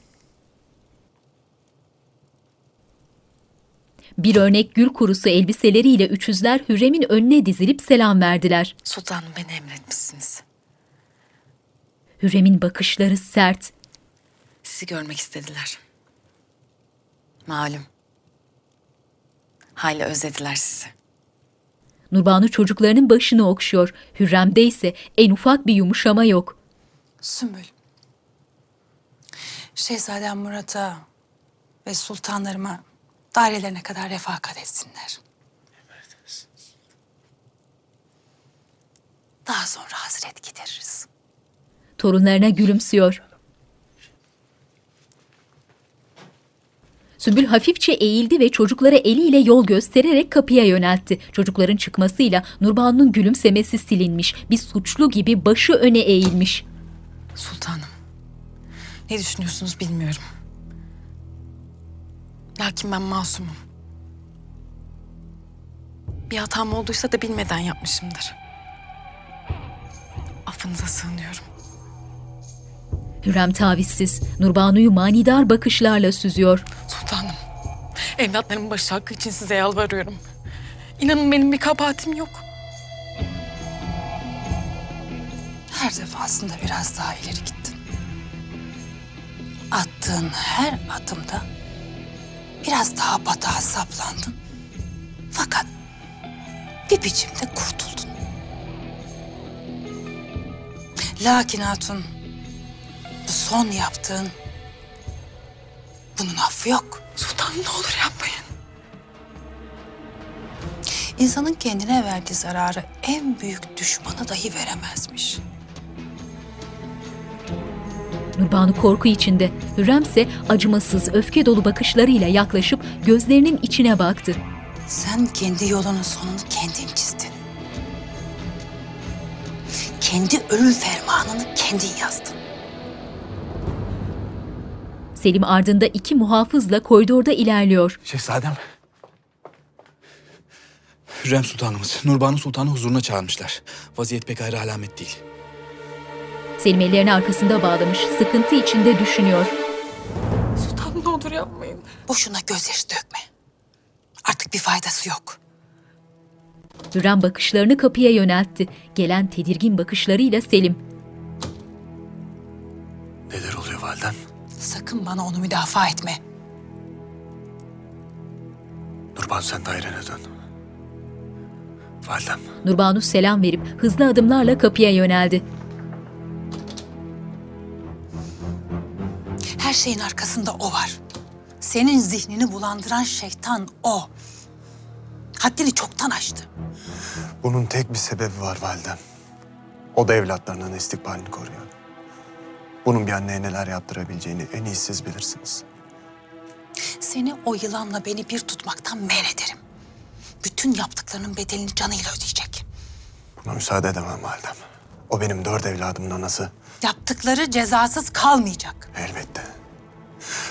Bir örnek gül kurusu elbiseleriyle üçüzler Hürrem'in önüne dizilip selam verdiler. Sultanım beni emretmişsiniz. Hürrem'in bakışları sert. Sizi görmek istediler. Malum. Hayli özlediler sizi. Nurbanu çocuklarının başını okşuyor. Hürrem'de ise en ufak bir yumuşama yok. Sümbül. Şehzadem Murat'a ve sultanlarıma dairelerine kadar refakat etsinler. Daha sonra hazret gideririz. Torunlarına gülümsüyor. Sümbül hafifçe eğildi ve çocuklara eliyle yol göstererek kapıya yöneltti. Çocukların çıkmasıyla Nurbanu'nun gülümsemesi silinmiş. Bir suçlu gibi başı öne eğilmiş. Sultanım. Ne düşünüyorsunuz bilmiyorum. Lakin ben masumum. Bir hatam olduysa da bilmeden yapmışımdır. Affınıza sığınıyorum. Hürrem tavizsiz. Nurbanu'yu manidar bakışlarla süzüyor. Sultanım. Evlatlarımın başı hakkı için size yalvarıyorum. İnanın benim bir kabahatim yok. Her defasında biraz daha ileri gittin. Attığın her adımda biraz daha batağa saplandın. Fakat bir biçimde kurtuldun. Lakin hatun, bu son yaptığın bunun affı yok. Sultanım ne olur yapmayın. İnsanın kendine verdiği zararı en büyük düşmanı dahi veremezmiş. Nurbanu korku içinde. Hürrem ise acımasız, öfke dolu bakışlarıyla yaklaşıp gözlerinin içine baktı. Sen kendi yolunun sonunu kendin çizdin. Kendi ölüm fermanını kendin yazdın. Selim ardında iki muhafızla koridorda ilerliyor. Şehzadem. Hürrem Sultanımız Nurbanu Sultan'ı huzuruna çağırmışlar. Vaziyet pek ayrı alamet değil. Selim ellerini arkasında bağlamış, sıkıntı içinde düşünüyor. Sultanım ne olur yapmayın. Boşuna gözyaşı dökme. Artık bir faydası yok. Hürrem bakışlarını kapıya yöneltti. Gelen tedirgin bakışlarıyla Selim. Neler oluyor validem? Sakın bana onu müdafaa etme. Nurban sen dairene dön. Validem. Nurbanu selam verip hızlı adımlarla kapıya yöneldi. Her şeyin arkasında o var. Senin zihnini bulandıran şeytan o. Haddini çoktan aştı. Bunun tek bir sebebi var validem. O da evlatlarının istikbalini koruyor. Bunun bir anneye neler yaptırabileceğini en iyi siz bilirsiniz. Seni o yılanla beni bir tutmaktan men ederim. Bütün yaptıklarının bedelini canıyla ödeyecek. Buna müsaade edemem validem. O benim dört evladımın anası. Yaptıkları cezasız kalmayacak. Elbette.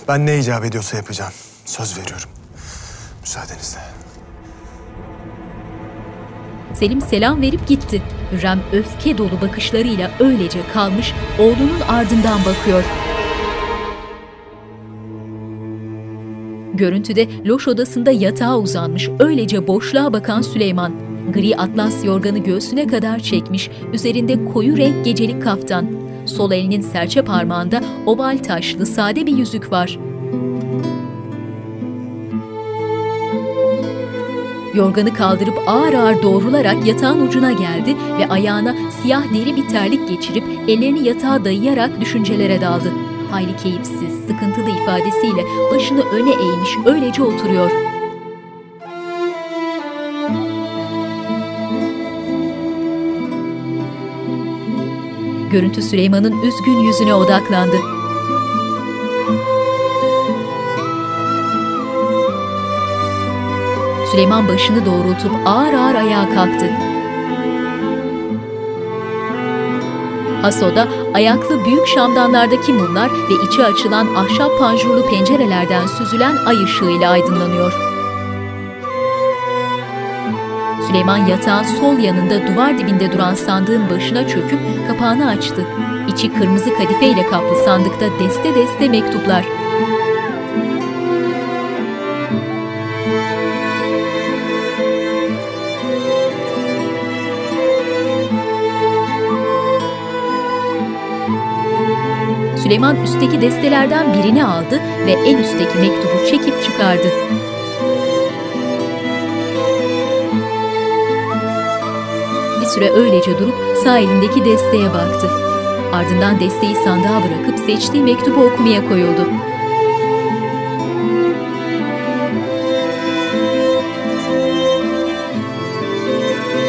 Ben ne icap ediyorsa yapacağım. Söz veriyorum. Müsaadenizle. Selim selam verip gitti. Hürrem öfke dolu bakışlarıyla öylece kalmış, oğlunun ardından bakıyor. Görüntüde loş odasında yatağa uzanmış, öylece boşluğa bakan Süleyman. Gri atlas yorganı göğsüne kadar çekmiş, üzerinde koyu renk gecelik kaftan. Sol elinin serçe parmağında oval taşlı sade bir yüzük var. Yorganı kaldırıp ağır ağır doğrularak yatağın ucuna geldi ve ayağına siyah deri bir terlik geçirip ellerini yatağa dayayarak düşüncelere daldı. Hayli keyifsiz, sıkıntılı ifadesiyle başını öne eğmiş öylece oturuyor. Görüntü Süleyman'ın üzgün yüzüne odaklandı. Süleyman başını doğrultup ağır ağır ayağa kalktı. Hasoda ayaklı büyük şamdanlardaki mumlar ve içi açılan ahşap panjurlu pencerelerden süzülen ay ışığıyla aydınlanıyor. Süleyman yatağın sol yanında duvar dibinde duran sandığın başına çöküp kapağını açtı. İçi kırmızı kadifeyle kaplı sandıkta deste deste mektuplar. Süleyman üstteki destelerden birini aldı ve en üstteki mektubu çekip çıkardı. Bir süre öylece durup sağ elindeki desteye baktı. Ardından desteği sandığa bırakıp seçtiği mektubu okumaya koyuldu.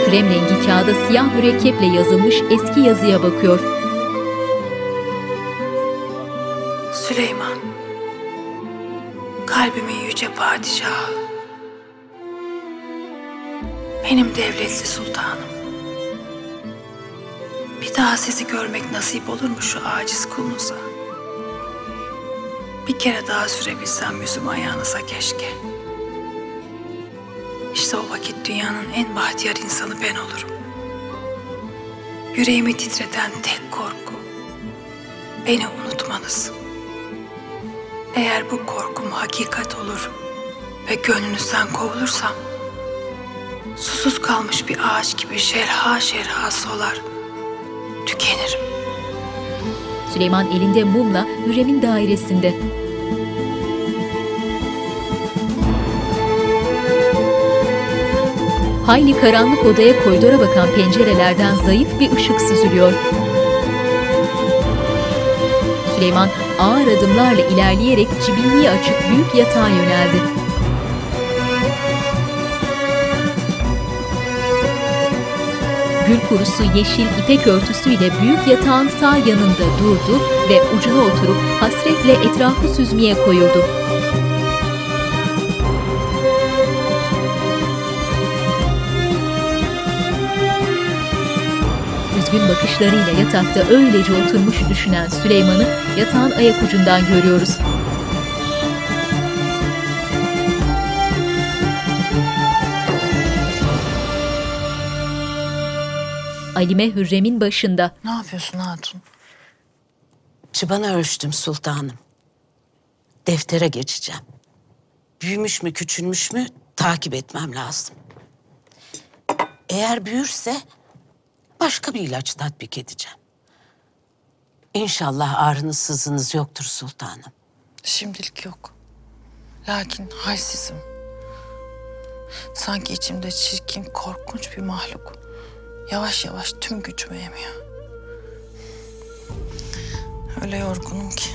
Krem rengi kağıda siyah mürekkeple yazılmış eski yazıya bakıyor. Aciz kulunuza? Bir kere daha sürebilsem yüzümü ayağınıza keşke. İşte o vakit dünyanın en bahtiyar insanı ben olurum. Yüreğimi titreten tek korku, beni unutmanız. Eğer bu korkum hakikat olur ve gönlünüzden kovulursam, susuz kalmış bir ağaç gibi şerha şerha solar, tükenirim. Süleyman elinde mumla Hürrem'in dairesinde. Hayli karanlık odaya koridora bakan pencerelerden zayıf bir ışık süzülüyor. Süleyman ağır adımlarla ilerleyerek cibinliği açık büyük yatağa yöneldi. Gül kurusu yeşil ipek örtüsüyle büyük yatağın sağ yanında durdu ve ucuna oturup hasretle etrafı süzmeye koyuldu. Üzgün bakışlarıyla yatakta öylece oturmuş düşünen Süleyman'ı yatağın ayak ucundan görüyoruz. Alime Hürrem'in başında. Ne yapıyorsun hatun? Çıbanı ölçtüm sultanım. Deftere geçeceğim. Büyümüş mü küçülmüş mü takip etmem lazım. Eğer büyürse başka bir ilaç tatbik edeceğim. İnşallah ağrınız sızınız yoktur sultanım. Şimdilik yok. Lakin halsizim. Sanki içimde çirkin, korkunç bir mahluk. Yavaş yavaş tüm gücümü emiyor. Öyle yorgunum ki.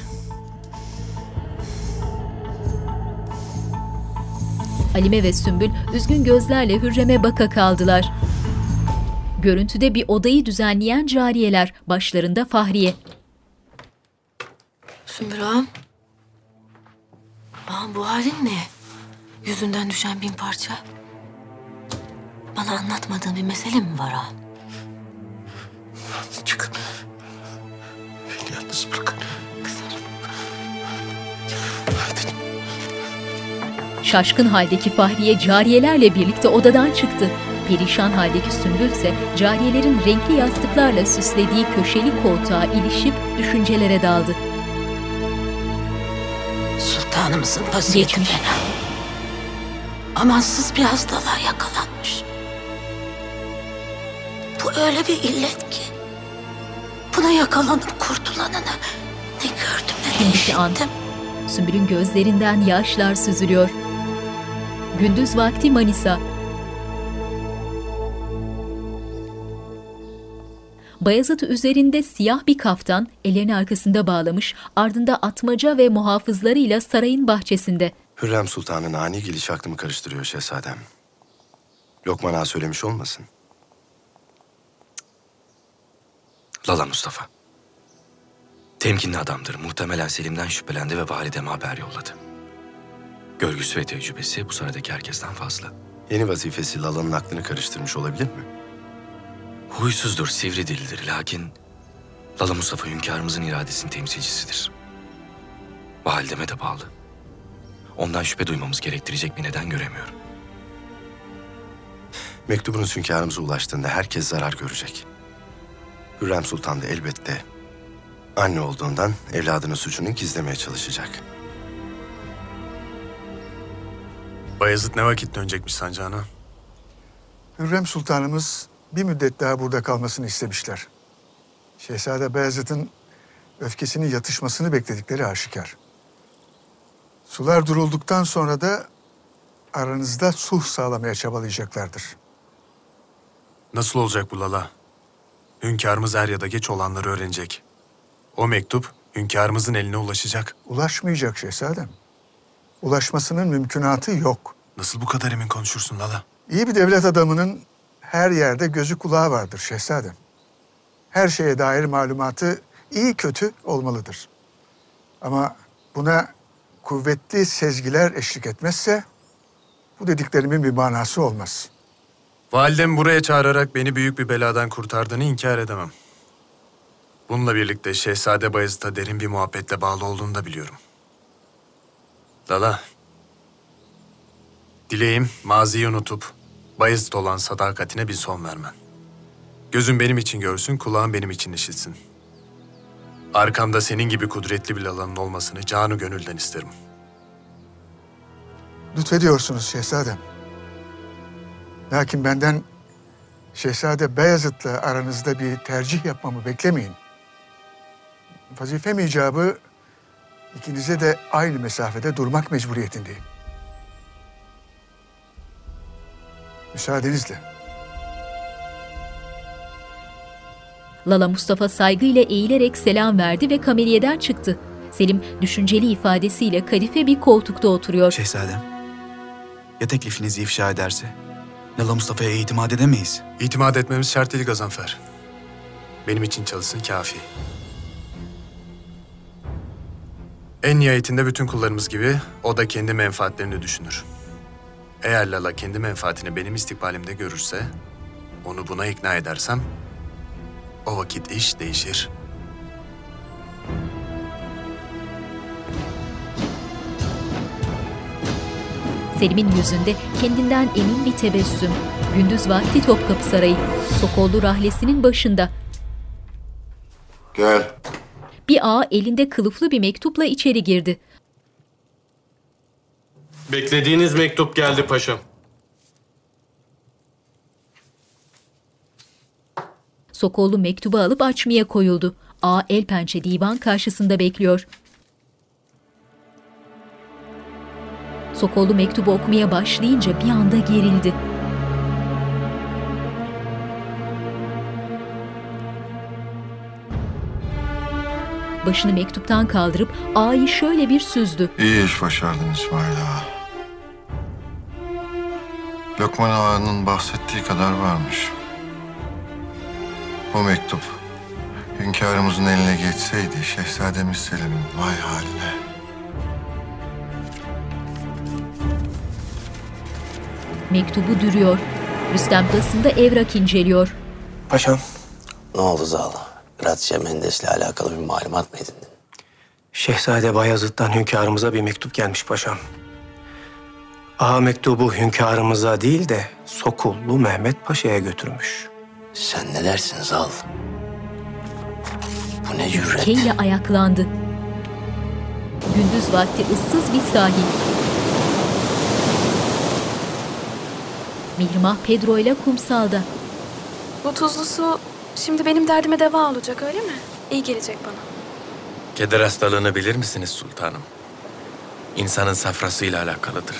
Halime ve Sümbül üzgün gözlerle Hürrem'e baka kaldılar. Görüntüde bir odayı düzenleyen cariyeler, başlarında Fahriye. Sümbül ağam. Ağam bu halin ne? Yüzünden düşen bin parça. Bana anlatmadığın bir mesele mi var ağam? Çıkın. Beni yalnız bırakın. Şaşkın haldeki Fahriye cariyelerle birlikte odadan çıktı. Perişan haldeki Sümbül ise cariyelerin renkli yastıklarla süslediği köşeli koltuğa ilişip düşüncelere daldı. Sultanımızın vaziyeti Geçmiş. fena. Amansız bir hastalığa yakalanmış. Bu öyle bir illet ki. Buna yakalanıp kurtulanını ne gördüm ne de Şimdiki an Sümbül'ün gözlerinden yaşlar süzülüyor. Gündüz vakti Manisa. Bayazıt üzerinde siyah bir kaftan, ellerini arkasında bağlamış, ardında atmaca ve muhafızlarıyla sarayın bahçesinde. Hürrem Sultan'ın ani gelişi aklımı karıştırıyor şehzadem. Lokman Ağa söylemiş olmasın? Lala Mustafa. Temkinli adamdır. Muhtemelen Selim'den şüphelendi ve valideme haber yolladı. Görgüsü ve tecrübesi bu saradaki herkesten fazla. Yeni vazifesi Lala'nın aklını karıştırmış olabilir mi? Huysuzdur, sivri dilidir. Lakin Lala Mustafa hünkârımızın iradesinin temsilcisidir. Valideme de bağlı. Ondan şüphe duymamız gerektirecek bir neden göremiyorum. Mektubunuz hünkârımıza ulaştığında herkes zarar görecek. Hürrem Sultan da elbette anne olduğundan evladının suçunu gizlemeye çalışacak. Bayezid ne vakit dönecekmiş sancağına? Hürrem Sultanımız bir müddet daha burada kalmasını istemişler. Şehzade Beyazıt'ın öfkesinin yatışmasını bekledikleri aşikar. Sular durulduktan sonra da aranızda sulh sağlamaya çabalayacaklardır. Nasıl olacak bu Lala? Hünkârımız er ya da geç olanları öğrenecek. O mektup hünkârımızın eline ulaşacak. Ulaşmayacak şehzadem. Ulaşmasının mümkünatı yok. Nasıl bu kadar emin konuşursun Lala? İyi bir devlet adamının her yerde gözü kulağı vardır şehzadem. Her şeye dair malumatı iyi kötü olmalıdır. Ama buna kuvvetli sezgiler eşlik etmezse bu dediklerimin bir manası olmaz. Validem buraya çağırarak beni büyük bir beladan kurtardığını inkar edemem. Bununla birlikte Şehzade Bayezid'e derin bir muhabbetle bağlı olduğunu da biliyorum. Lala, dileğim maziyi unutup Bayezid olan sadakatine bir son vermen. Gözün benim için görsün, kulağın benim için işitsin. Arkamda senin gibi kudretli bir Lala'nın olmasını canı gönülden isterim. Lütfediyorsunuz şehzadem. Lakin benden Şehzade Beyazıt'la aranızda bir tercih yapmamı beklemeyin. Vazifem icabı ikinize de aynı mesafede durmak mecburiyetindeyim. Müsaadenizle. Lala Mustafa saygıyla eğilerek selam verdi ve kameriyeden çıktı. Selim düşünceli ifadesiyle kadife bir koltukta oturuyor. Şehzadem, ya teklifinizi ifşa ederse? Lala Mustafa'ya itimat edemeyiz. İtimat etmemiz şart değil Gazanfer. Benim için çalışsın kafi. En nihayetinde bütün kullarımız gibi o da kendi menfaatlerini düşünür. Eğer Lala kendi menfaatini benim istikbalimde görürse, onu buna ikna edersem, o vakit iş değişir. Selim'in yüzünde kendinden emin bir tebessüm. Gündüz vakti Topkapı Sarayı. Sokollu rahlesinin başında. Gel. Bir ağa elinde kılıflı bir mektupla içeri girdi. Beklediğiniz mektup geldi paşam. Sokollu mektubu alıp açmaya koyuldu. Ağa el pençe divan karşısında bekliyor. Sokollu mektubu okumaya başlayınca bir anda gerildi. Başını mektuptan kaldırıp ağayı şöyle bir süzdü. İyi iş başardın İsmail Ağa. Lokman Ağa'nın bahsettiği kadar varmış. O mektup hünkârımızın eline geçseydi Şehzademiz Selim'in vay haline. Mektubu dürüyor. Rüstem plasında evrak inceliyor. Paşam, Ne oldu Zal? Gratçe Mendes'le alakalı bir malumat mı edindin? Şehzade Bayezid'den hünkârımıza bir mektup gelmiş paşam. Ağa mektubu hünkârımıza değil de Sokullu Mehmet Paşa'ya götürmüş. Sen ne dersin Zal? Bu ne cüret? Öfkeyle ayaklandı. Gündüz vakti ıssız bir sahil. Mihrimah Pedro ile kumsalda. Bu tuzlu su şimdi benim derdime deva olacak öyle mi? İyi gelecek bana. Keder hastalığını bilir misiniz sultanım? İnsanın safrasıyla alakalıdır.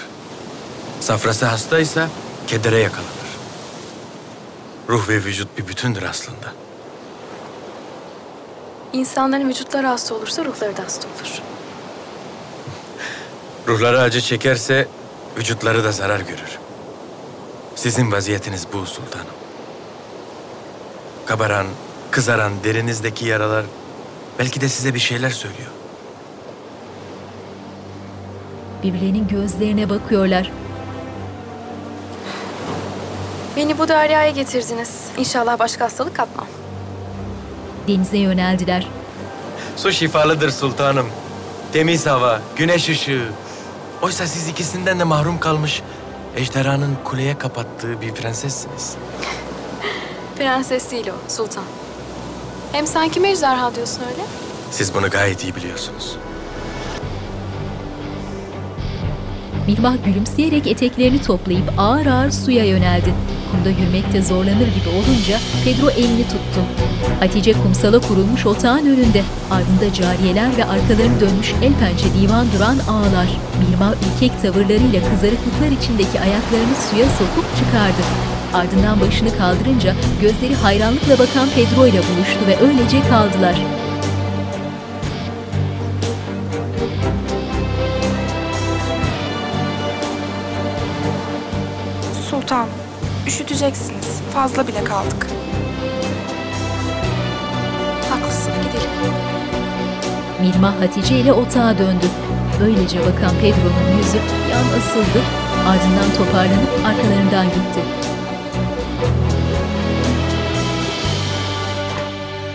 Safrası hastaysa kedere yakalanır. Ruh ve vücut bir bütündür aslında. İnsanların vücutları hasta olursa ruhları da hasta olur. Ruhları acı çekerse vücutları da zarar görür. Sizin vaziyetiniz bu sultanım. Kabaran, kızaran derinizdeki yaralar belki de size bir şeyler söylüyor. Birbirlerinin gözlerine bakıyorlar. Beni bu deryaya getirdiniz. İnşallah başka hastalık kapmam. Denize yöneldiler. Su şifalıdır sultanım. Temiz hava, güneş ışığı. Oysa siz ikisinden de mahrum kalmış, ejderhanın kuleye kapattığı bir prensessiniz. Prenses değil o, sultan. Hem sen kime ejderha diyorsun öyle? Siz bunu gayet iyi biliyorsunuz. Mihrimah gülümseyerek eteklerini toplayıp ağır ağır suya yöneldi. Kumda yürümekte zorlanır gibi olunca Pedro elini tuttu. Hatice kumsala kurulmuş otağın önünde. Ardında cariyeler ve arkalarını dönmüş el pençe divan duran ağlar. Mihrimah ürkek tavırlarıyla kızarıklıklar içindeki ayaklarını suya sokup çıkardı. Ardından başını kaldırınca gözleri hayranlıkla bakan Pedro ile buluştu ve öylece kaldılar. Sultan, üşüteceksiniz. Fazla bile kaldık. Haklısın, gidelim. Mirma Hatice ile otağa döndü. Böylece bakan Pedro'nun yüzü bir an asıldı, ardından toparlanıp arkalarından gitti.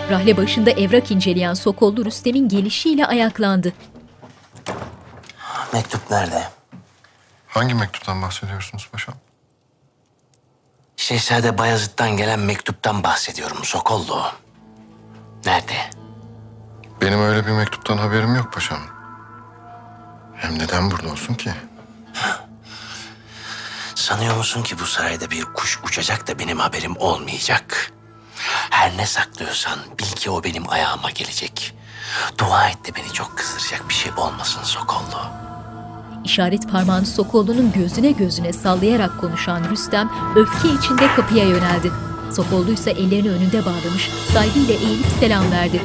Rahle başında evrak inceleyen Sokollu Rüstem'in gelişiyle ayaklandı. Mektup nerede? Hangi mektuptan bahsediyorsunuz paşam? Şehzade Bayezid'den gelen mektuptan bahsediyorum Sokollu. Nerede? Benim öyle bir mektuptan haberim yok paşam. Hem neden burada olsun ki? Sanıyor musun ki bu sarayda bir kuş uçacak da benim haberim olmayacak? Her ne saklıyorsan bil ki o benim ayağıma gelecek. Dua et de beni çok kızdıracak bir şey olmasın Sokollu. İşaret parmağını Sokollu'nun gözüne gözüne sallayarak konuşan Rüstem öfke içinde kapıya yöneldi. Sokollu ise ellerini önünde bağlamış, saygıyla eğilip selam verdi.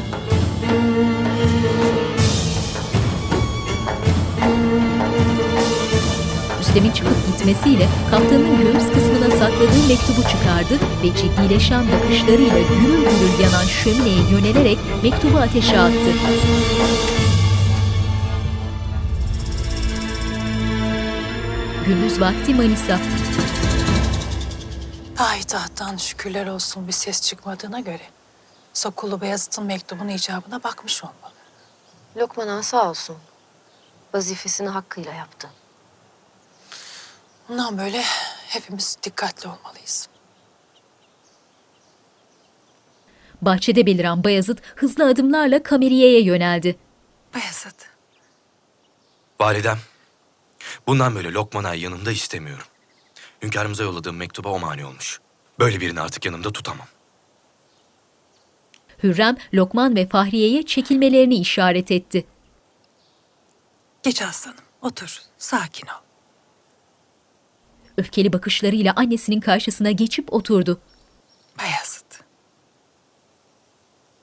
Rüstem'in çıkıp gitmesiyle kaftanın göğüs kısmına sakladığı mektubu çıkardı ve ciddileşen bakışlarıyla gürül gürül yanan şömineye yönelerek mektubu ateşe attı. Gündüz vakti Manisa. Payitahttan şükürler olsun bir ses çıkmadığına göre Sokullu Beyazıt'ın mektubun icabına bakmış olmalı. Lokman Ağa sağ olsun. Vazifesini hakkıyla yaptı. Bundan böyle hepimiz dikkatli olmalıyız. Bahçede beliren Bayezid hızlı adımlarla kameriyeye yöneldi. Bayezid. Validem, bundan böyle Lokman Ağa'yı yanımda istemiyorum. Hünkârımıza yolladığım mektuba o mani olmuş. Böyle birini artık yanımda tutamam. Hürrem, Lokman ve Fahriye'ye çekilmelerini işaret etti. Geç aslanım, otur, sakin ol. Öfkeli bakışlarıyla annesinin karşısına geçip oturdu. Bayezid.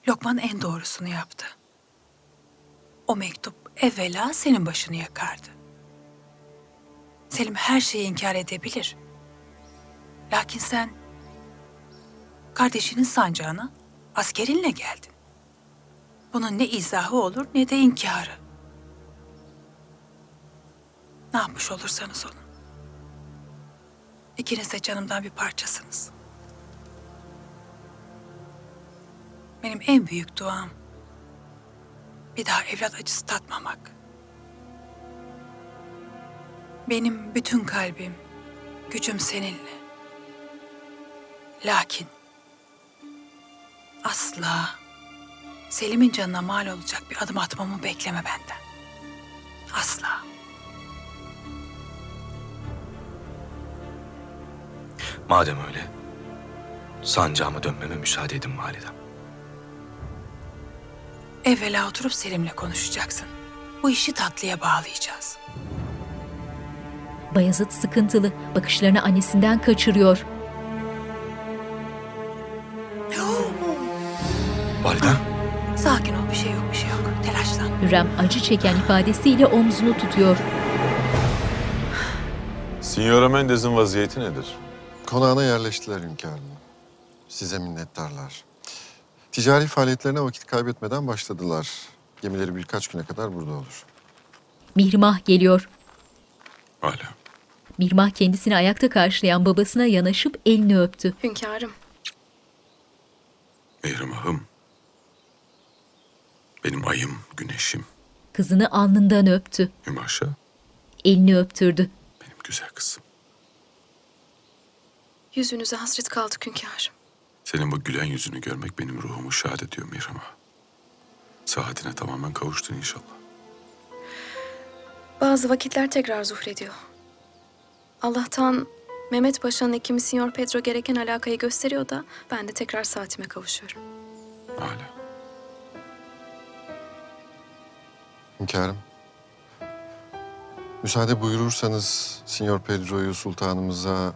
Lokman en doğrusunu yaptı. O mektup evvela senin başını yakardı. Selim her şeyi inkar edebilir. Lakin sen kardeşinin sancağına askerinle geldin. Bunun ne izahı olur ne de inkarı. Ne yapmış olursanız olun. İkiniz de canımdan bir parçasınız. Benim en büyük duam bir daha evlat acısı tatmamak. Benim bütün kalbim, gücüm seninle. Lakin asla Selim'in canına mal olacak bir adım atmamı bekleme benden. Asla. Madem öyle, sancağıma dönmeme müsaade edin validem. Evvela oturup Selim'le konuşacaksın. Bu işi tatlıya bağlayacağız. Bayezid sıkıntılı. Bakışlarını annesinden kaçırıyor. Validem? Sakin ol, bir şey yok, bir şey yok. Telaşlan. Hürrem acı çeken ifadesiyle omzunu tutuyor. Signora Mendez'in vaziyeti nedir? Konağına yerleştiler hünkârım. Size minnettarlar. Ticari faaliyetlerine vakit kaybetmeden başladılar. Gemileri birkaç güne kadar burada olur. Mihrimah geliyor. Hala. Mihrimah kendisini ayakta karşılayan babasına yanaşıp elini öptü. Hünkârım. Mihrimah'ım. Benim ayım, güneşim. Kızını alnından öptü. Hümaşa, Elini öptürdü. benim güzel kızım. Yüzünüze hasret kaldık hünkârım. Senin bu gülen yüzünü görmek benim ruhumu şad ediyor Mihrimah. Saatine tamamen kavuştun inşallah. Bazı vakitler tekrar zuhrediyor. Allah'tan Mehmet Paşa'nın hekimi Sinyor Pedro gereken alakayı gösteriyor da ben de tekrar saatime kavuşuyorum. Hünkârım. Müsaade buyurursanız Signor Pedro'yu sultanımıza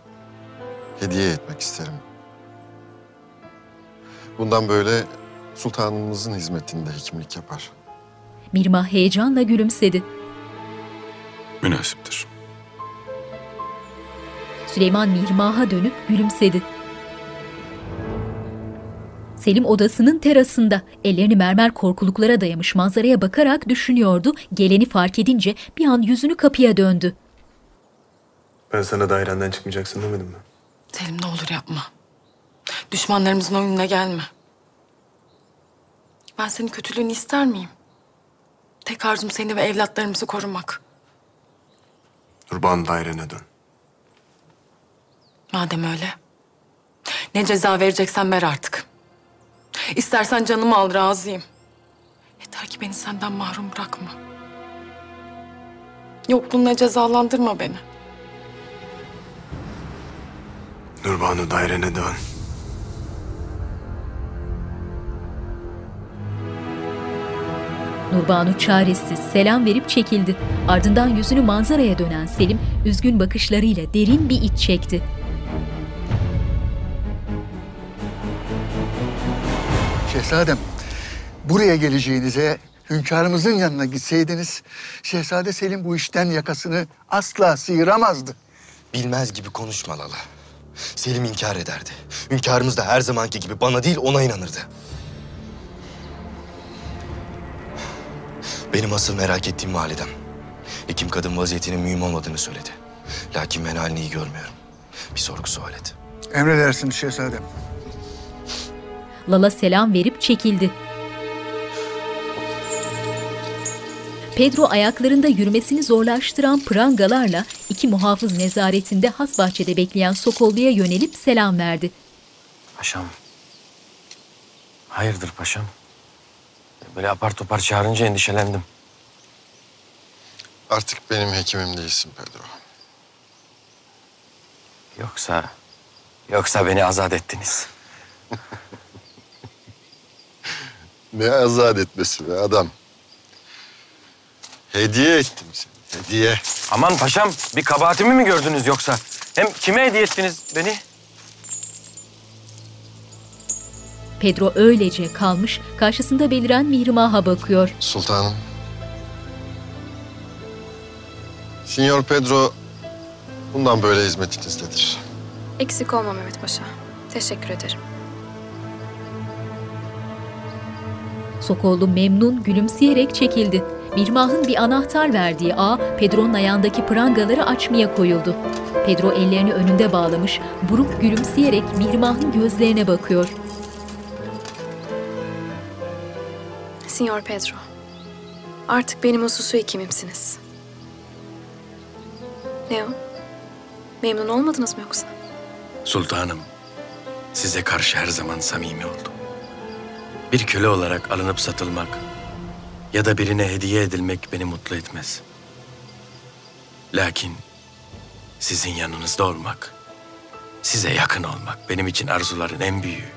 hediye etmek isterim. Bundan böyle sultanımızın hizmetinde hekimlik yapar. Mihrimah heyecanla gülümsedi. Münasiptir. Süleyman Mihrimah'a dönüp gülümsedi. Selim odasının terasında ellerini mermer korkuluklara dayamış manzaraya bakarak düşünüyordu. Geleni fark edince bir an yüzünü kapıya döndü. Ben sana dairenden çıkmayacaksın demedim mi? Selim ne olur yapma. Düşmanlarımızın oyununa gelme. Ben senin kötülüğünü ister miyim? Tek arzum seni ve evlatlarımızı korumak. Nurban dairene dön. Madem öyle. Ne ceza vereceksen ver artık. İstersen canımı al razıyım. Yeter ki beni senden mahrum bırakma. Yokluğunla cezalandırma beni. Nurbanu dairene dön. Nurbanu çaresiz selam verip çekildi. Ardından yüzünü manzaraya dönen Selim üzgün bakışlarıyla derin bir iç çekti. Şehzadem, buraya geleceğinize hünkârımızın yanına gitseydiniz... ...Şehzade Selim bu işten yakasını asla sıyıramazdı. Bilmez gibi konuşma Lala. Selim inkar ederdi. Hünkârımız da her zamanki gibi bana değil ona inanırdı. Benim asıl merak ettiğim validem. Hekim kadın vaziyetinin mühim olmadığını söyledi. Lakin ben halini iyi görmüyorum. Bir sorgu sual et. Emredersiniz şehzadem. Lala selam verip çekildi. Pedro ayaklarında yürümesini zorlaştıran prangalarla iki muhafız nezaretinde has bahçede bekleyen Sokollu'ya yönelip selam verdi. Paşam. Hayırdır paşam? Böyle apar topar çağırınca endişelendim. Artık benim hekimim değilsin Pedro. Yoksa... Yoksa beni azat ettiniz. Ne azat etmesi be adam. Hediye ettim seni, hediye. Aman paşam bir kabahatimi mi gördünüz yoksa? Hem kime hediye ettiniz beni? Pedro öylece kalmış, karşısında beliren Mihrimah'a bakıyor. Sultanım. Signor Pedro bundan böyle hizmetinizdedir. Eksik olma Mehmet Paşa. Teşekkür ederim. Sokollu memnun gülümseyerek çekildi. Mihrimah'ın bir anahtar verdiği ağ Pedro'nun ayağındaki prangaları açmaya koyuldu. Pedro ellerini önünde bağlamış, buruk gülümseyerek Mihrimah'ın gözlerine bakıyor. Signor Pedro. Artık benim hususu hekimimsiniz. Ne o? Memnun olmadınız mı yoksa? Sultanım, size karşı her zaman samimi oldum. Bir köle olarak alınıp satılmak ya da birine hediye edilmek beni mutlu etmez. Lakin sizin yanınızda olmak, size yakın olmak benim için arzuların en büyüğü.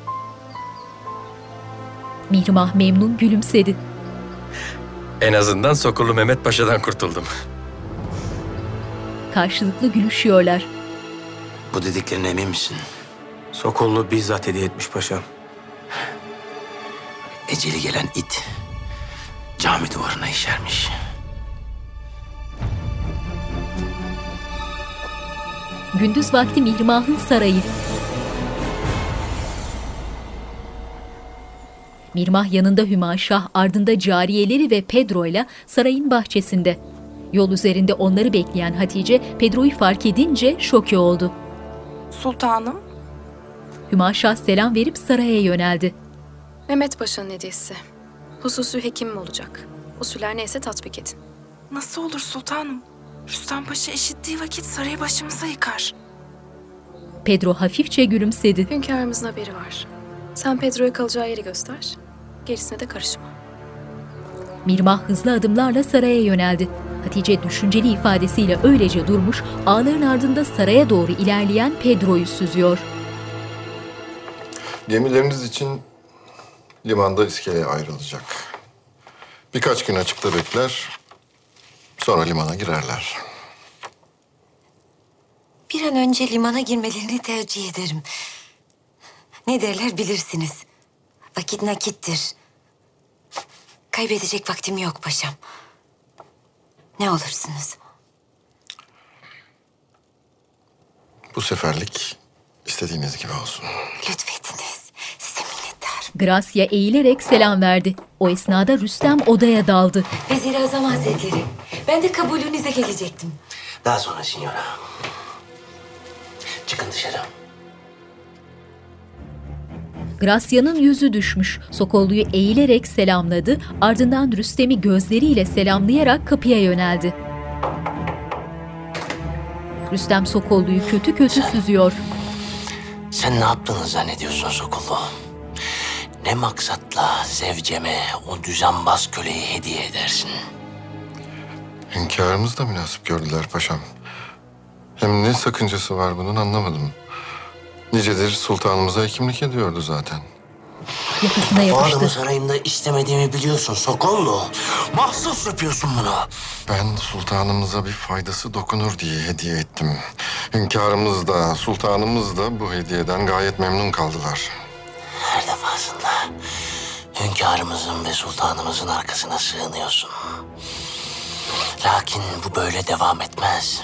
Mihrimah memnun gülümsedi. En azından Sokullu Mehmet Paşa'dan kurtuldum. Karşılıklı gülüşüyorlar. Bu dediklerine emin misin? Sokollu bizzat hediye etmiş paşam. Eceli gelen it cami duvarına işermiş. Gündüz vakti Mihrimah'ın sarayı. Mirmah yanında Hümaşah, ardında cariyeleri ve Pedro ile sarayın bahçesinde. Yol üzerinde onları bekleyen Hatice, Pedro'yu fark edince şoke oldu. Sultanım, Hümaşah selam verip saraya yöneldi. Mehmet Paşa'nın hediyesi. Hususi hekimim olacak. Usuller neyse tatbik edin. nasıl olur sultanım? Rüstem Paşa işittiği vakit sarayı başımıza yıkar. Pedro hafifçe gülümsedi. Hünkârımızın haberi var. Sen Pedro'ya kalacağı yeri göster. Gerisine de karışma. Mirmah hızlı adımlarla saraya yöneldi. Hatice düşünceli ifadesiyle öylece durmuş, ağların ardında saraya doğru ilerleyen Pedro'yu süzüyor. Gemileriniz için limanda iskeleye ayrılacak. Birkaç gün açıkta bekler, sonra limana girerler. Bir an önce limana girmelerini tercih ederim. Ne derler bilirsiniz. Vakit nakittir. Kaybedecek vaktim yok paşam. Ne olursunuz. Bu seferlik istediğiniz gibi olsun. Lütfettiniz. Gracia eğilerek selam verdi. O esnada Rüstem odaya daldı. Vezir-i Azam Hazretleri. Ben de kabulünüze gelecektim. Daha sonra signora. Çıkın dışarı. Gracia'nın yüzü düşmüş. Sokollu'yu eğilerek selamladı. Ardından Rüstem'i gözleriyle selamlayarak kapıya yöneldi. Rüstem Sokollu'yu kötü kötü süzüyor. Sen ne yaptığını zannediyorsun Sokullu? Ne maksatla zevceme o düzenbaz köleyi hediye edersin? Hünkârımız da münasip gördüler paşam. Hem ne sakıncası var bunun anlamadım. Nicedir sultanımıza hekimlik ediyordu zaten. Yakasına O adamı yapıştı. sarayımda istemediğimi biliyorsun Sokollu. Mahsus yapıyorsun bunu. Ben sultanımıza bir faydası dokunur diye hediye ettim. Hünkârımız da sultanımız da bu hediyeden gayet memnun kaldılar. Her defasında hünkârımızın ve sultanımızın arkasına sığınıyorsun. Lakin bu böyle devam etmez.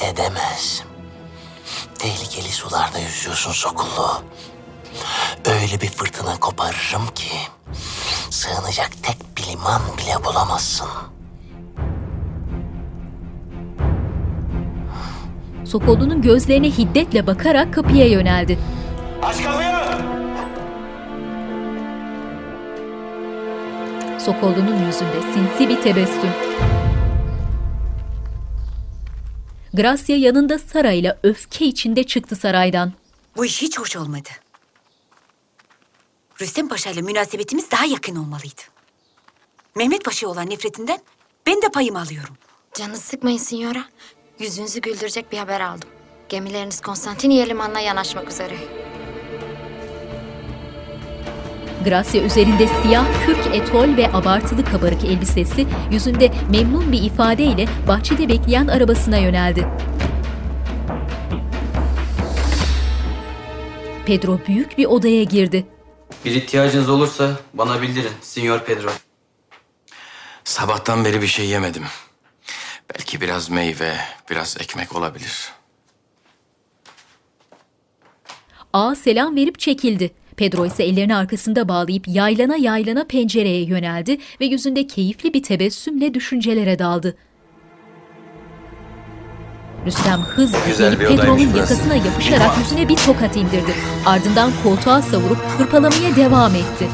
Edemez. Tehlikeli sularda yüzüyorsun Sokullu. Öyle bir fırtına koparırım ki sığınacak tek bir liman bile bulamazsın. Sokollu'nun gözlerine hiddetle bakarak kapıya yöneldi. Aç kapıyı! Sokollu'nun yüzünde sinsi bir tebessüm. Gracia yanında sarayla öfke içinde çıktı saraydan. Bu iş hiç hoş olmadı. Rüstem Paşa ile münasebetimiz daha yakın olmalıydı. Mehmet Paşa'ya olan nefretinden ben de payımı alıyorum. Canını sıkmayın signora. Yüzünüzü güldürecek bir haber aldım. Gemileriniz Konstantiniye limanına yanaşmak üzere. Gracia üzerinde siyah kürk etol ve abartılı kabarık elbisesi, yüzünde memnun bir ifadeyle bahçede bekleyen arabasına yöneldi. Pedro büyük bir odaya girdi. Bir ihtiyacınız olursa bana bildirin, Signor Pedro. Sabahtan beri bir şey yemedim. Belki biraz meyve, biraz ekmek olabilir. Ağa selam verip çekildi. Pedro ise ellerini arkasında bağlayıp yaylana yaylana pencereye yöneldi ve yüzünde keyifli bir tebessümle düşüncelere daldı. Rüstem hızla gelip Pedro'nun yakasına yapışarak yüzüne bir tokat indirdi. Ardından koltuğa savurup hırpalamaya devam etti.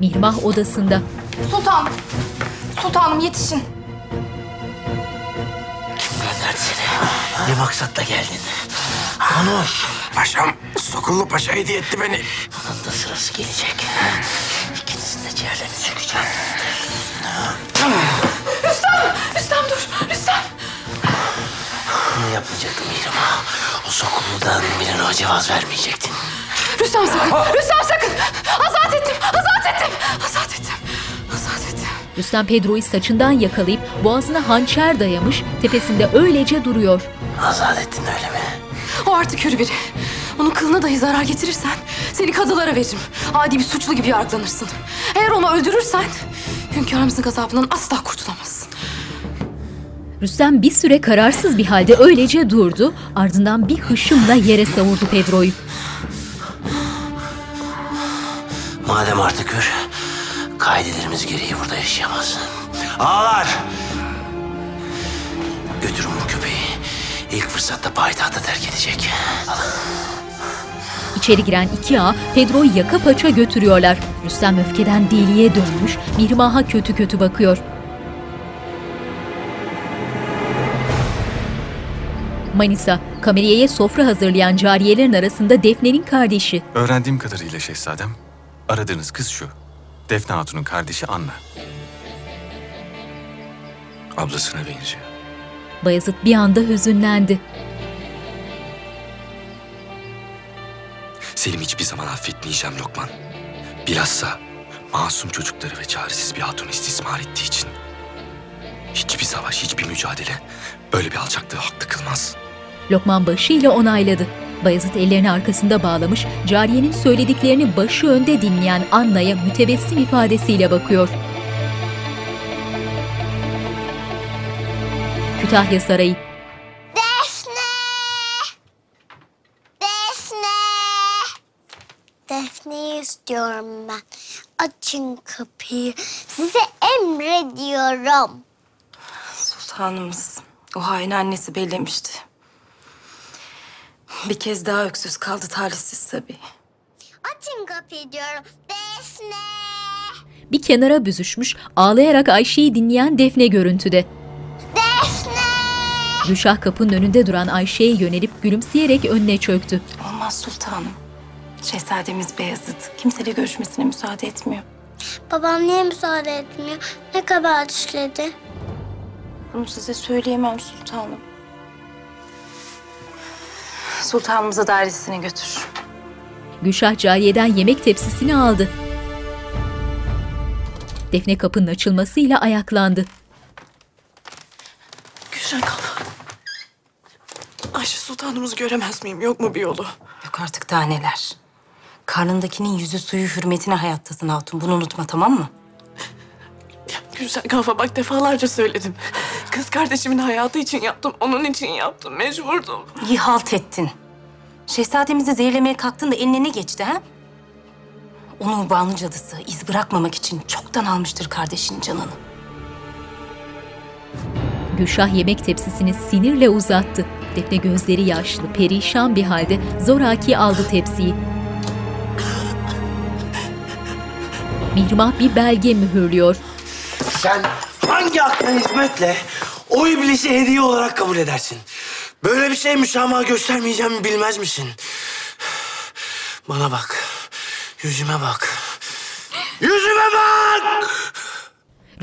Mihrimah odasında. Sultan. Sultanım yetişin. Seni. Ne maksatla geldin? Konuş. Paşam, Sokullu Paşa hediye etti beni. Bunun da sırası gelecek. İkinizin de ciğerlerini sökeceğim. Rüstem! Rüstem dur! Rüstem! Ne yapacaktım Mihrimah? O sokulludan birine o cevaz vermeyecektin. Rüstem sakın! Rüstem sakın! Azat ettim! Azat ettim! Azat ettim! Rüstem Pedro'yu saçından yakalayıp boğazına hançer dayamış, tepesinde öylece duruyor. Azat ettin öyle mi? O artık hür biri. Onun kılına dahi zarar getirirsen seni kadılara veririm. Adi bir suçlu gibi yargılanırsın. Eğer onu öldürürsen hünkârımızın gazabından asla kurtulamazsın. Rüstem bir süre kararsız bir halde öylece durdu, ardından bir hışımla yere savurdu Pedro'yu. Madem artık hür, kaidelerimiz gereği burada yaşayamazsın. Ağlar! Götürün bu köpeği. İlk fırsatta payitahta terk edecek. İçeri giren iki ağa Pedro'yu yaka paça götürüyorlar. Rüstem öfkeden deliye dönmüş, Mihrimah'a kötü kötü bakıyor. Manisa, kameriyeye sofra hazırlayan cariyelerin arasında Defne'nin kardeşi. Öğrendiğim kadarıyla şehzadem, aradığınız kız şu. Defne Hatun'un kardeşi Anna. Ablasına benziyor. Bayezid bir anda hüzünlendi. Selim hiçbir zaman affetmeyeceğim Lokman. Bilhassa masum çocukları ve çaresiz bir hatunu istismar ettiği için. Hiçbir savaş, hiçbir mücadele böyle bir alçaklığı haklı kılmaz. Lokman başıyla onayladı. Bayezid ellerini arkasında bağlamış, cariyenin söylediklerini başı önde dinleyen Anna'ya mütebessim ifadesiyle bakıyor. Kütahya Sarayı Defne'yi istiyorum ben. Açın kapıyı. Size emrediyorum. Sultanımız o hain annesi bellemişti. Bir kez daha öksüz kaldı talihsiz tabii. Açın kapıyı diyorum. Defne. bir kenara büzüşmüş, ağlayarak Ayşe'yi dinleyen Defne görüntüde. Gülşah kapının önünde duran Ayşe'ye yönelip gülümseyerek önüne çöktü. Olmaz sultanım. Şehzademiz Beyazıt kimseyle görüşmesine müsaade etmiyor. Babam niye müsaade etmiyor? Ne kadar işledi? Bunu size söyleyemem sultanım. Sultanımıza dairesine götür. Gülşah cariyeden yemek tepsisini aldı. Defne kapının açılmasıyla ayaklandı. Gülşen Kalfa. Ayşe Sultanımız göremez miyim? Yok mu bir yolu? Yok artık daha neler. Karnındakinin yüzü suyu hürmetine hayattasın Hatun. Bunu unutma tamam mı? Gülşen Kalfa bak defalarca söyledim. Kız kardeşimin hayatı için yaptım. Onun için yaptım. Mecburdum. İyi halt ettin. Şehzademizi zehirlemeye kalktın da eline ne geçti ha? Onu Banu cadısı iz bırakmamak için çoktan almıştır kardeşinin canını. Gülşah yemek tepsisini sinirle uzattı. Defne gözleri yaşlı, perişan bir halde zoraki aldı tepsiyi. Mihrimah bir belge mühürlüyor. Sen hangi aklına hizmetle o iblisi hediye olarak kabul edersin? Böyle bir şey müsamaha göstermeyeceğimi bilmez misin? Bana bak. Yüzüme bak. Yüzüme bak!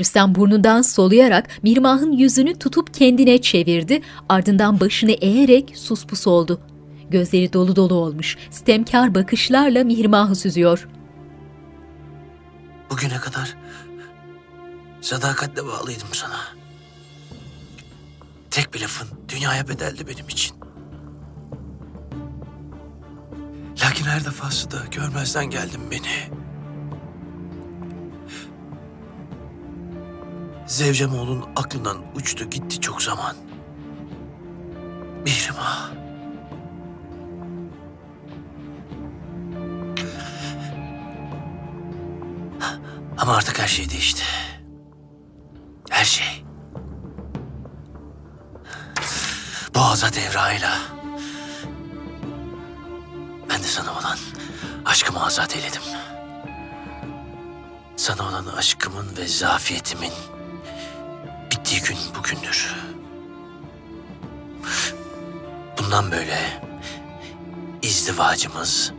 Rüstem burnundan soluyarak Mihrimah'ın yüzünü tutup kendine çevirdi. Ardından başını eğerek suspus oldu. Gözleri dolu dolu olmuş. Stemkar bakışlarla Mihrimah'ı süzüyor. Bugüne kadar sadakatle bağlıydım sana. Tek bir lafın dünyaya bedeldi benim için. Lakin her defasında görmezden geldin beni. Zevcemoğlu'nun aklından uçtu gitti çok zaman. Mihrimah. Ama artık her şey değişti. Her şey. Bu azat evrağıyla ben de sana olan aşkımı azat eyledim. Sana olan aşkımın ve zafiyetimin bittiği gün bugündür. Bundan böyle izdivacımız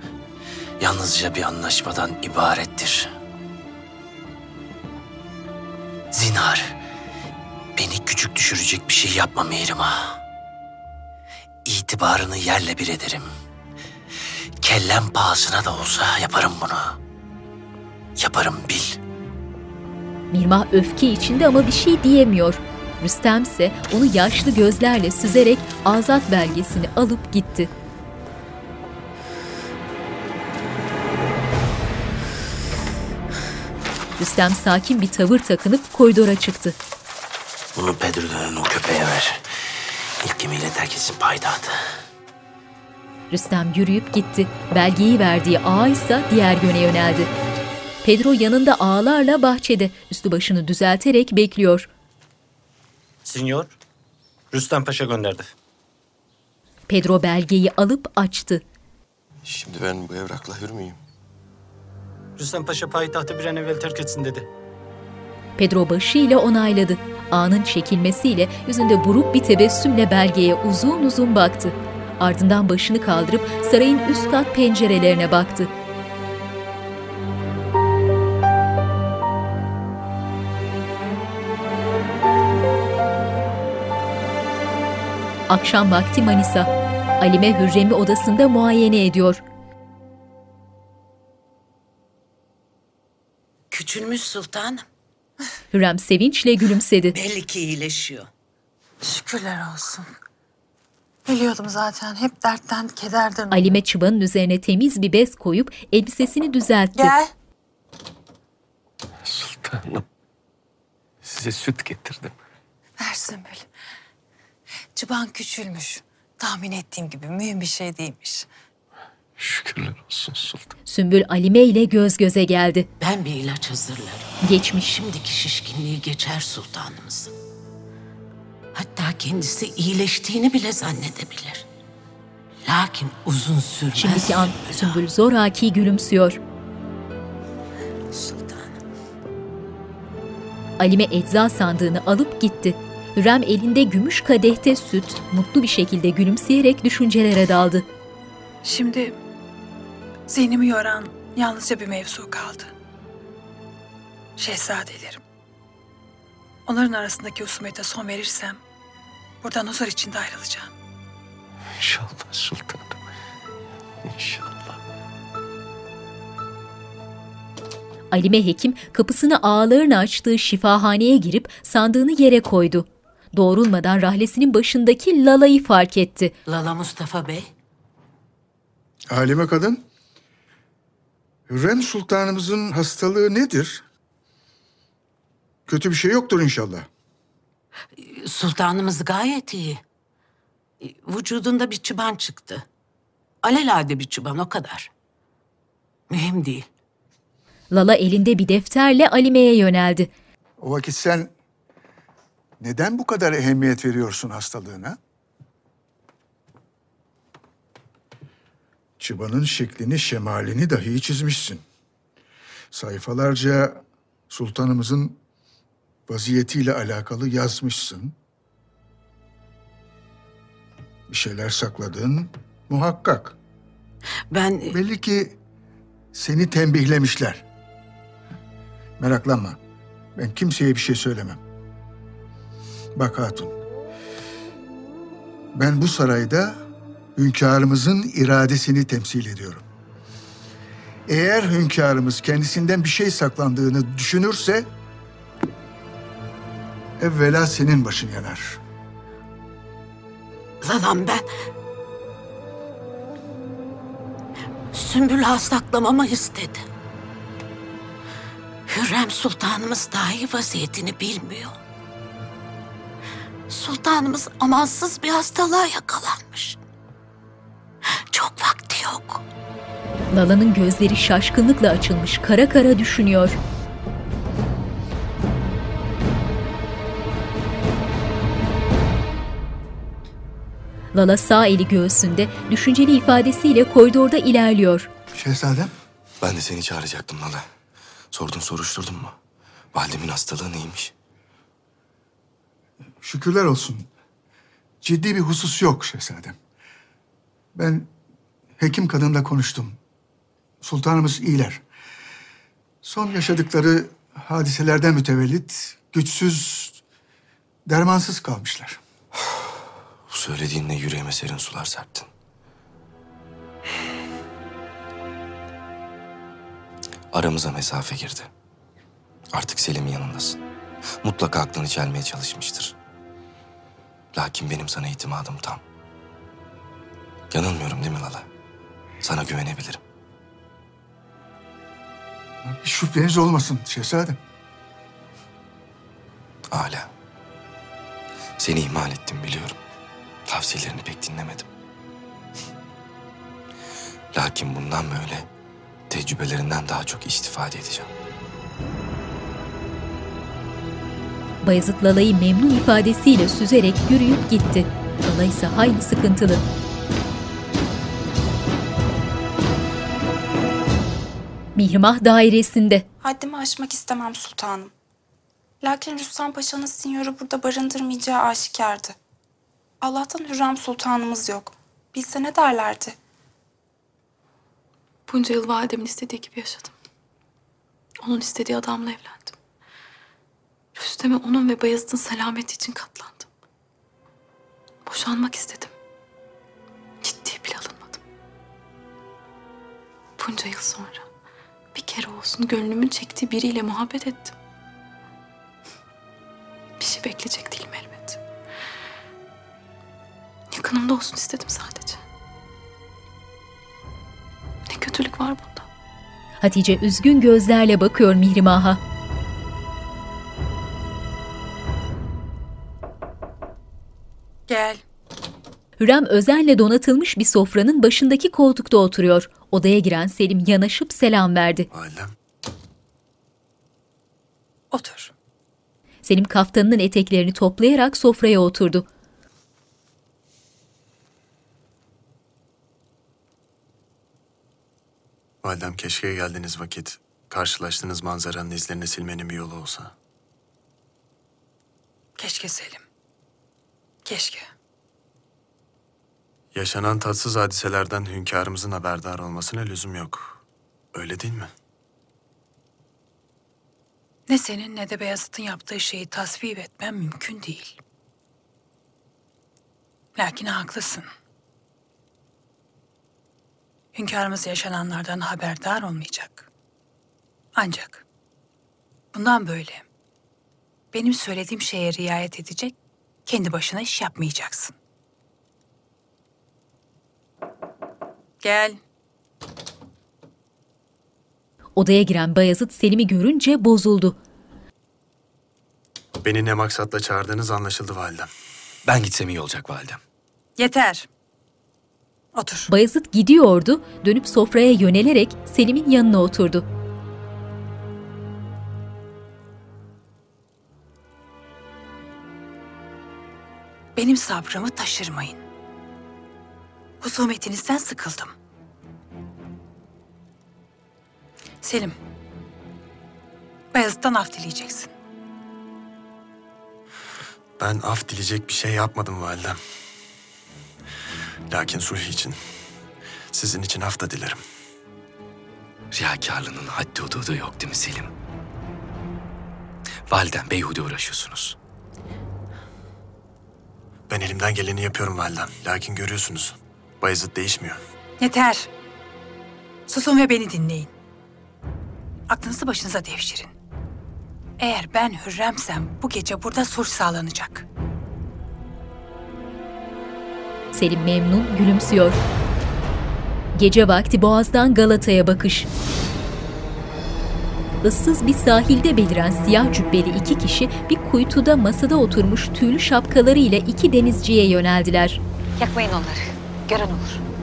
yalnızca bir anlaşmadan ibarettir. Zinar, beni küçük düşürecek bir şey yapma Mihrimah. İtibarını yerle bir ederim. Kellem pahasına da olsa yaparım bunu. Yaparım bil. Mirmah öfke içinde ama bir şey diyemiyor. Rüstem ise onu yaşlı gözlerle süzerek azat belgesini alıp gitti. Rüstem sakin bir tavır takınıp koridora çıktı. Bunu Pedro'nun o köpeğe ver. İlk gemiyle terk etsin payitahtı. Rüstem yürüyüp gitti. Belgeyi verdiği ağa ise diğer yöne yöneldi. Pedro yanında ağlarla bahçede üstü başını düzelterek bekliyor. Sinyor, Rüstem Paşa gönderdi. Pedro belgeyi alıp açtı. Şimdi ben bu evrakla hür müyüm? Rüstem Paşa payitahtı bir an evvel terk etsin dedi. Pedro başıyla onayladı. Ağanın çekilmesiyle yüzünde buruk bir tebessümle belgeye uzun uzun baktı. Ardından başını kaldırıp sarayın üst kat pencerelerine baktı. Akşam vakti Manisa. Alime Hürrem'i odasında muayene ediyor. Küçülmüş sultanım. Hürrem sevinçle gülümsedi. Belli ki iyileşiyor. Şükürler olsun. Biliyordum zaten. Hep dertten, kederden. Alime çıbanın üzerine temiz bir bez koyup elbisesini düzeltti. Gel. Sultanım. Size süt getirdim. Versin böyle. Çıban küçülmüş. Tahmin ettiğim gibi mühim bir şey değilmiş. Şükürler olsun sultan. Sümbül Alime ile göz göze geldi. Ben bir ilaç hazırlarım. Geçmiş. Şimdiki şişkinliği geçer sultanımızın. Hatta kendisi iyileştiğini bile zannedebilir. Lakin uzun sürmez. Şimdiki an Sümbül zoraki gülümsüyor. Sultanım. Alime ecza sandığını alıp gitti. Hürrem elinde gümüş kadehte süt, mutlu bir şekilde gülümseyerek düşüncelere daldı. Şimdi zihnimi yoran yalnızca bir mevzu kaldı. Şehzadelerim. Onların arasındaki husumete son verirsem buradan huzur içinde ayrılacağım. İnşallah sultanım. İnşallah. Alime Hekim kapısını ağalarını açtığı şifahaneye girip sandığını yere koydu. Doğrulmadan rahlesinin başındaki Lala'yı fark etti. Lala Mustafa Bey. Halime kadın, Hürrem Sultanımızın hastalığı nedir? Kötü bir şey yoktur inşallah. Sultanımız gayet iyi. Vücudunda bir çıban çıktı. Alelade bir çıban o kadar. Mühim değil. Lala elinde bir defterle Alime'ye yöneldi. O vakit sen neden bu kadar ehemmiyet veriyorsun hastalığına? Çıbanın şeklini, şemalini dahi çizmişsin. Sayfalarca sultanımızın vaziyetiyle alakalı yazmışsın. Bir şeyler sakladın muhakkak. Ben... Belli ki seni tembihlemişler. Meraklanma. Ben kimseye bir şey söylemem. Bak hatun. Ben bu sarayda hünkârımızın iradesini temsil ediyorum. Eğer hünkârımız kendisinden bir şey saklandığını düşünürse... ...evvela senin başın yanar. Lalam ben... Sümbül'ü saklamamı istedi. Hürrem Sultanımız dahi vaziyetini bilmiyor. Sultanımız amansız bir hastalığa yakalanmış. Çok vakti yok. Lala'nın gözleri şaşkınlıkla açılmış, kara kara düşünüyor. Lala sağ eli göğsünde düşünceli ifadesiyle koridorda ilerliyor. Şehzadem? Ben de seni çağıracaktım Lala. Sordun soruşturdun mu? Validemin hastalığı neymiş? Şükürler olsun. Ciddi bir husus yok şehzadem. Ben hekim kadınla konuştum. Sultanımız iyiler. Son yaşadıkları hadiselerden mütevellit güçsüz, dermansız kalmışlar. Bu söylediğinle yüreğime serin sular serptin. Aramıza mesafe girdi. Artık Selim'in yanındasın. Mutlaka aklını çelmeye çalışmıştır. Lakin benim sana itimadım tam. Yanılmıyorum değil mi Lala? Sana güvenebilirim. Şüpheniz olmasın şehzadem. Hala. Seni ihmal ettim biliyorum. Tavsiyelerini pek dinlemedim. Lakin bundan böyle tecrübelerinden daha çok istifade edeceğim. Bayezid Lala'yı memnun ifadesiyle süzerek yürüyüp gitti. Lala ise hayli sıkıntılı. Mihrimah dairesinde. Haddimi aşmak istemem sultanım. Lakin Rüstem Paşa'nın sinyoru burada barındırmayacağı aşikardı. Allah'tan Hürrem Sultanımız yok. Bilse ne derlerdi? Bunca yıl validemin istediği gibi yaşadım. Onun istediği adamla evlendim. Rüstem'e onun ve Bayezid'in selameti için katlandım. Boşanmak istedim. Ciddi bile alınmadım. Bunca yıl sonra bir kere olsun gönlümün çektiği biriyle muhabbet ettim. Bir şey bekleyecek değilim elbet. Yakınımda olsun istedim sadece. Ne kötülük var bunda. Hatice üzgün gözlerle bakıyor Mihrimah'a. Gel. Hürrem özenle donatılmış bir sofranın başındaki koltukta oturuyor. Odaya giren Selim yanaşıp selam verdi. Validem. Otur. Selim kaftanının eteklerini toplayarak sofraya oturdu. Validem keşke geldiğiniz vakit karşılaştığınız manzaranın izlerini silmenin bir yolu olsa. Keşke Selim. Keşke. Yaşanan tatsız hadiselerden hünkârımızın haberdar olmasına lüzum yok. Öyle değil mi? Ne senin ne de Beyazıt'ın yaptığı şeyi tasvip etmem mümkün değil. Lakin haklısın. Hünkârımız yaşananlardan haberdar olmayacak. Ancak bundan böyle benim söylediğim şeye riayet edecek, kendi başına iş yapmayacaksın. Gel. Odaya giren Bayezid Selim'i görünce bozuldu. Beni ne maksatla çağırdığınız anlaşıldı validem. Ben gitsem iyi olacak validem. Yeter. Otur. Bayezid gidiyordu, dönüp sofraya yönelerek Selim'in yanına oturdu. Benim sabrımı taşırmayın. Husumetinizden sıkıldım. Selim. Bayezid'den af dileyeceksin. Ben af dileyecek bir şey yapmadım validem. Lakin sulh için, sizin için af da dilerim. Riyakarlığının haddi hududu yok değil mi Selim? Validem beyhude uğraşıyorsunuz. Ben elimden geleni yapıyorum validem. Lakin görüyorsunuz, Bayezid değişmiyor. Yeter. Susun ve beni dinleyin. Aklınızı başınıza devşirin. Eğer ben Hürremsem bu gece burada sulh sağlanacak. Selim memnun gülümsüyor. Gece vakti Boğaz'dan Galata'ya bakış. Issız bir sahilde beliren siyah cübbeli iki kişi bir kuytuda masada oturmuş tüylü şapkalarıyla iki denizciye yöneldiler. Yakmayın onları. Gören olur.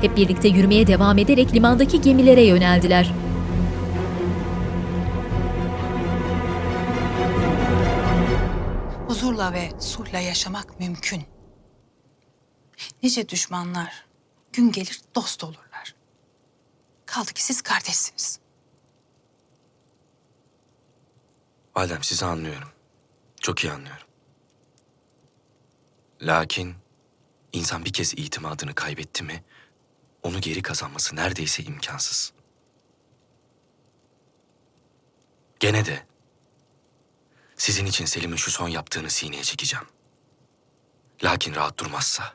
Hep birlikte yürümeye devam ederek limandaki gemilere yöneldiler. Huzurla ve sulhla yaşamak mümkün. Nice düşmanlar gün gelir dost olurlar. Kaldı ki siz kardeşsiniz. Validem sizi anlıyorum. Çok iyi anlıyorum. Lakin insan bir kez itimadını kaybetti mi onu geri kazanması neredeyse imkansız. Gene de sizin için Selim'in şu son yaptığını sineye çekeceğim. Lakin rahat durmazsa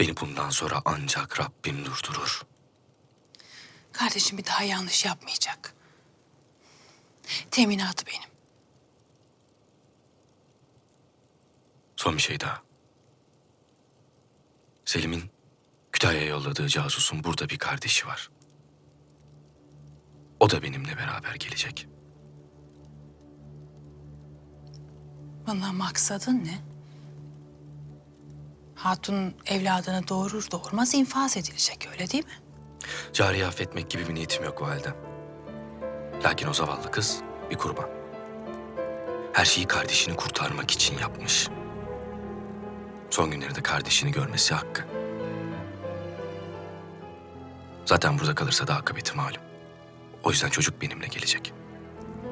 beni bundan sonra ancak Rabbim durdurur. Kardeşim bir daha yanlış yapmayacak. Teminatı benim. Son bir şey daha. Selim'in Kütahya'ya yolladığı casusun burada bir kardeşi var. O da benimle beraber gelecek. Bundan maksadın ne? Hatun evladını doğurur doğurmaz infaz edilecek öyle değil mi? Cariye affetmek gibi bir niyetim yok validem. Lakin o zavallı kız bir kurban. Her şeyi kardeşini kurtarmak için yapmış. Son günlerinde kardeşini görmesi hakkı. Zaten burada kalırsa da akıbeti malum. O yüzden çocuk benimle gelecek.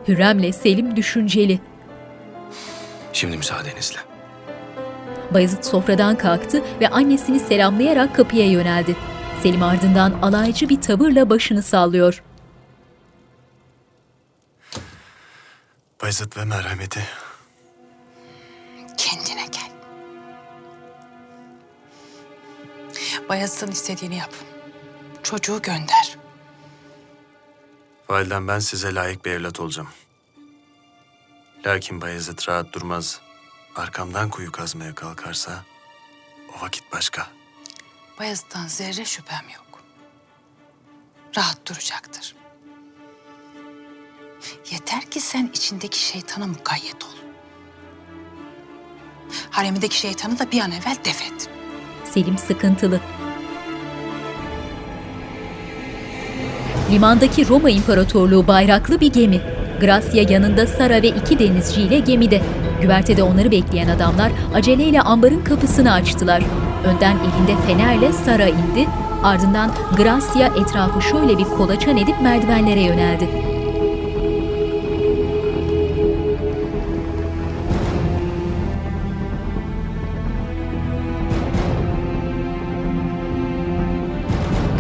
Hürrem'le Selim düşünceli. Şimdi müsaadenizle. Bayezid sofradan kalktı ve annesini selamlayarak kapıya yöneldi. Selim ardından alaycı bir tavırla başını sallıyor. Bayezid ve merhameti. Bayezid'in istediğini yap. Çocuğu gönder. Validem ben size layık bir evlat olacağım. Lakin Bayezid rahat durmaz. Arkamdan kuyu kazmaya kalkarsa o vakit başka. Bayezid'den zerre şüphem yok. Rahat duracaktır. Yeter ki sen içindeki şeytana mukayyet ol. Haremindeki şeytanı da bir an evvel def et. Selim sıkıntılı. Limandaki Roma İmparatorluğu bayraklı bir gemi. Gracia yanında Sara ve iki denizciyle gemide. Güvertede onları bekleyen adamlar aceleyle ambarın kapısını açtılar. Önden elinde fenerle Sara indi, ardından Gracia etrafı şöyle bir kolaçan edip merdivenlere yöneldi.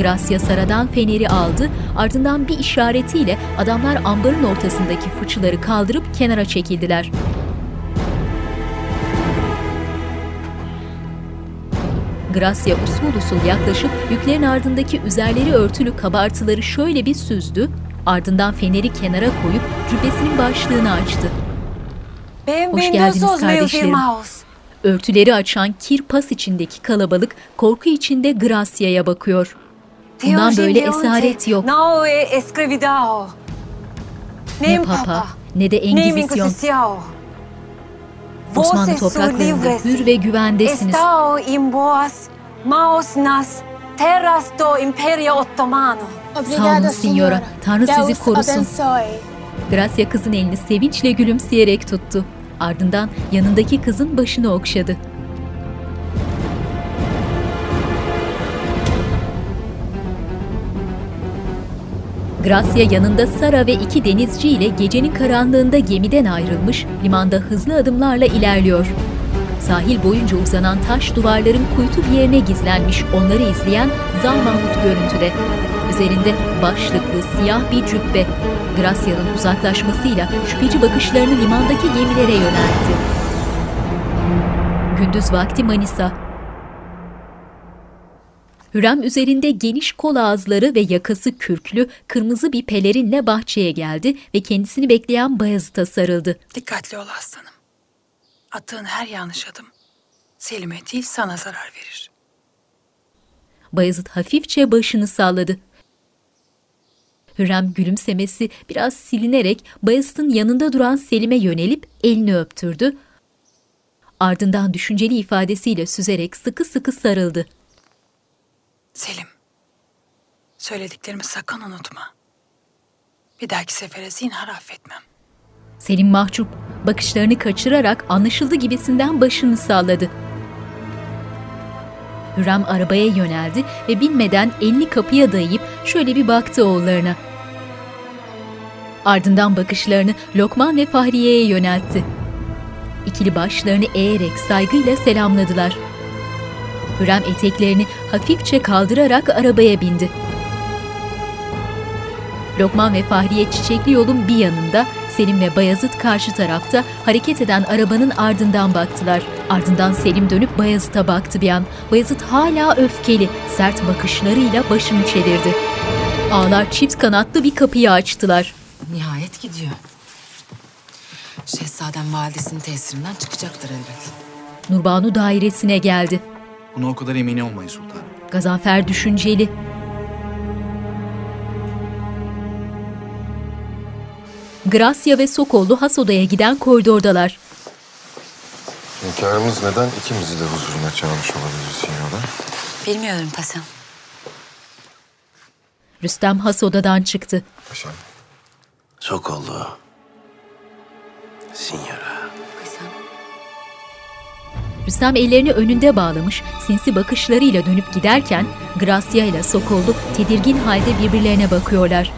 Gracia Sara'dan feneri aldı, ardından bir işaretiyle adamlar ambarın ortasındaki fıçıları kaldırıp kenara çekildiler. Gracia usul usul yaklaşıp yüklerin ardındaki üzerleri örtülü kabartıları şöyle bir süzdü, ardından feneri kenara koyup cübbesinin başlığını açtı. Hoş geldiniz kardeşlerim. Örtüleri açan kir pas içindeki kalabalık korku içinde Gracia'ya bakıyor. Bundan böyle esaret yok. Ne Nem papa, ne de Engizisyon. Osmanlı topraklarında hür ve güvendesiniz. Estão em boas mãos nas terras do Império Otomano. Sağ olun Signora. Tanrı sizi korusun. Gracia kızın elini sevinçle gülümseyerek tuttu. Ardından yanındaki kızın başını okşadı. Gracia yanında Sara ve iki denizci ile gecenin karanlığında gemiden ayrılmış, limanda hızlı adımlarla ilerliyor. Sahil boyunca uzanan taş duvarların kuytu bir yerine gizlenmiş onları izleyen Zal Mahmut görüntüde. Üzerinde başlıklı siyah bir cübbe. Gracia'nın uzaklaşmasıyla şüpheci bakışlarını limandaki gemilere yöneltti. Gündüz vakti Manisa, Hürrem üzerinde geniş kol ağızları ve yakası kürklü kırmızı bir pelerinle bahçeye geldi ve kendisini bekleyen Bayezid'e sarıldı. Dikkatli ol aslanım. Attığın her yanlış adım Selim'e değil sana zarar verir. Bayezid hafifçe başını salladı. Hürrem gülümsemesi biraz silinerek Bayezid'in yanında duran Selim'e yönelip elini öptürdü. Ardından düşünceli ifadesiyle süzerek sıkı sıkı sarıldı. Selim, söylediklerimi sakın unutma. Bir dahaki sefere zinhar affetmem. Selim mahcup, bakışlarını kaçırarak anlaşıldı gibisinden başını salladı. Hürrem arabaya yöneldi ve binmeden elini kapıya dayayıp şöyle bir baktı oğullarına. Ardından bakışlarını Lokman ve Fahriye'ye yöneltti. İkili başlarını eğerek saygıyla selamladılar. Hürrem eteklerini hafifçe kaldırarak arabaya bindi. Lokman ve Fahriye çiçekli yolun bir yanında, Selim ve Bayazıt karşı tarafta hareket eden arabanın ardından baktılar. Ardından Selim dönüp Bayazıt'a baktı bir an. Bayazıt hala öfkeli, sert bakışlarıyla başını çevirdi. Ağlar çift kanatlı bir kapıyı açtılar. Nihayet gidiyor. Şehzadem validesinin tesirinden çıkacaktır elbet. Nurbanu dairesine geldi. Buna o kadar emin olmayın sultanım. Gazanfer düşünceli. Gracia ve Sokollu has odaya giden koridordalar. Hünkârımız neden ikimizi de huzuruna çağırmış olabilir Signora? Bilmiyorum paşam. Rüstem has odadan çıktı. Paşam. Sokollu. Signora. Rüstem ellerini önünde bağlamış, sinsi bakışlarıyla dönüp giderken Gracia ile Sokollu tedirgin halde birbirlerine bakıyorlar.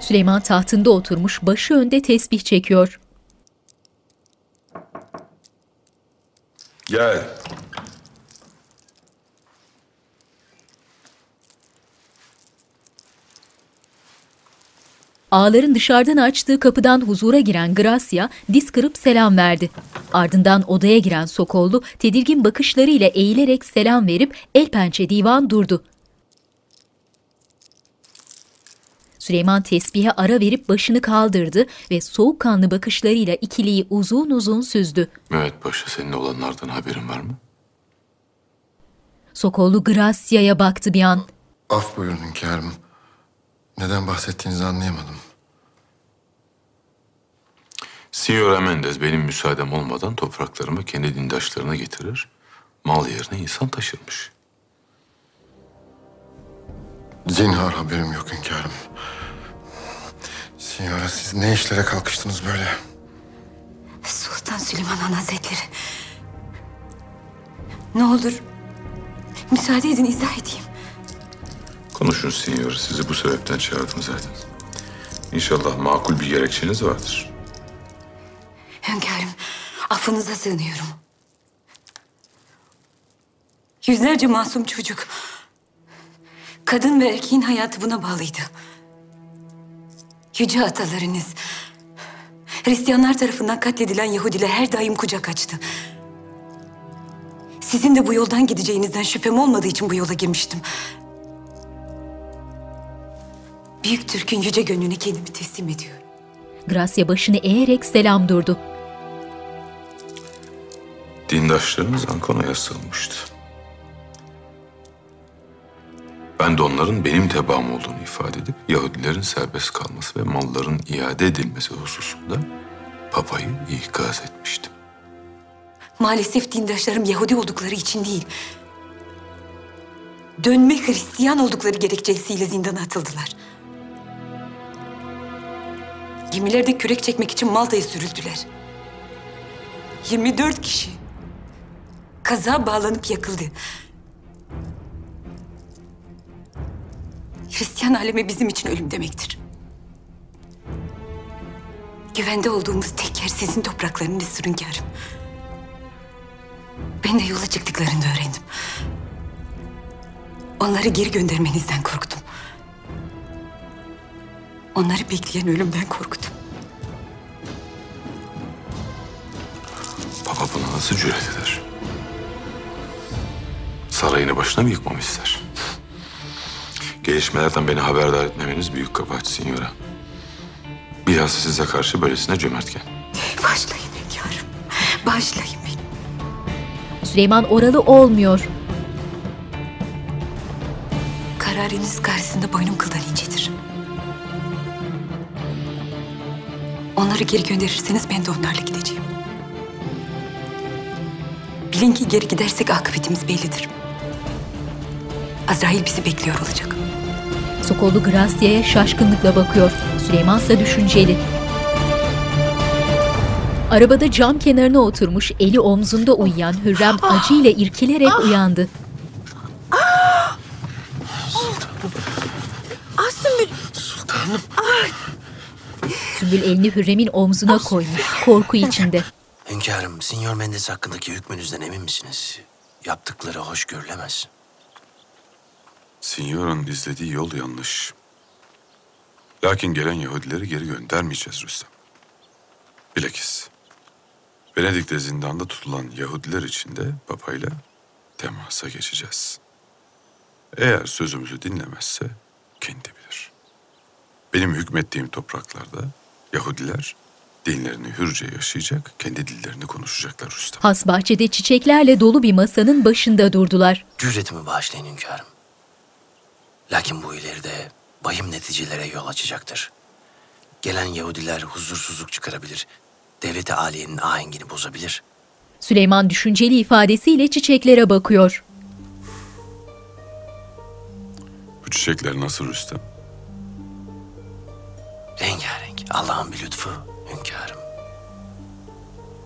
Süleyman tahtında oturmuş, başı önde tesbih çekiyor. Gel. Ağların dışarıdan açtığı kapıdan huzura giren Gracia diz kırıp selam verdi. Ardından odaya giren Sokollu tedirgin bakışlarıyla eğilerek selam verip el pençe divan durdu. Süleyman tesbihe ara verip başını kaldırdı ve soğukkanlı bakışlarıyla ikiliyi uzun uzun süzdü. Mehmet Paşa senin olanlardan haberin var mı? Sokollu Gracia'ya baktı bir an. Af buyurun hünkârım. Neden bahsettiğinizi anlayamadım. Signora Mendez benim müsaadem olmadan topraklarımı kendi dindaşlarına getirir. Mal yerine insan taşırmış. Zinhar haberim yok hünkârım. Signora siz ne işlere kalkıştınız böyle? Sultan Süleyman Han Hazretleri. Ne olur müsaade edin izah edeyim. Konuşun Signor. Sizi bu sebepten çağırdım zaten. İnşallah makul bir gerekçeniz vardır. Hünkârım affınıza sığınıyorum. Yüzlerce masum çocuk. Kadın ve erkeğin hayatı buna bağlıydı. Yüce atalarınız Hristiyanlar tarafından katledilen Yahudiler her daim kucak açtı. Sizin de bu yoldan gideceğinizden şüphem olmadığı için bu yola girmiştim. Büyük Türk'ün yüce gönlüne kendimi teslim ediyorum. Gracia başını eğerek selam durdu. Dindaşlarınız Ankona'ya sığınmıştı. Ben de onların benim tebaam olduğunu ifade edip Yahudilerin serbest kalması ve malların iade edilmesi hususunda Papa'yı ikaz etmiştim. Maalesef dindaşlarım Yahudi oldukları için değil. Dönme Hristiyan oldukları gerekçesiyle zindana atıldılar. Gemilerde kürek çekmek için Malta'ya sürüldüler. 24 kişi kaza bağlanıp yakıldı. Hristiyan alemi bizim için ölüm demektir. Güvende olduğumuz tek yer sizin topraklarınız hünkârım. Ben de yola çıktıklarını öğrendim. Onları geri göndermenizden korktum. Onları bekleyen ölümden korktum. Papa buna nasıl cüret eder? Sarayını başına mı yıkmamı ister? Gelişmelerden beni haberdar etmemeniz büyük kabahat Signora. Bilhassa size karşı böylesine cömertken. Başlayın hünkârım. Başlayın beni. Süleyman oralı olmuyor. Kararınız karşısında boynum kıldan incedir. Onları geri gönderirseniz ben de onlarla gideceğim. Bilin ki geri gidersek akıbetimiz bellidir. Azrail bizi bekliyor olacak. Sokollu Gracia'ya şaşkınlıkla bakıyor. Süleyman ise düşünceli. Arabada cam kenarına oturmuş, eli omzunda uyuyan Hürrem acıyla irkilerek uyandı. Ah Sümbül. Sultanım. Sümbül elini Hürrem'in omzuna koymuş, korku içinde. Hünkârım, Sinyor Mendes hakkındaki hükmünüzden emin misiniz? Yaptıkları hoş görülemez. Signor'un izlediği yol yanlış. Lakin gelen Yahudileri geri göndermeyeceğiz Rüstem. Bilakis Venedik'te zindanda tutulan Yahudiler için de papayla temasa geçeceğiz. Eğer sözümüzü dinlemezse kendi bilir. Benim hükmettiğim topraklarda Yahudiler dinlerini hürce yaşayacak, kendi dillerini konuşacaklar Rüstem. Has bahçede çiçeklerle dolu bir masanın başında durdular. Cüretimi bağışlayın hünkârım. Lakin bu ileride vahim neticelere yol açacaktır. Gelen Yahudiler huzursuzluk çıkarabilir. Devleti aliyenin ahengini bozabilir. Süleyman düşünceli ifadesiyle çiçeklere bakıyor. Bu çiçekler nasıl Rüstem? Rengarenk. Allah'ın bir lütfu hünkârım.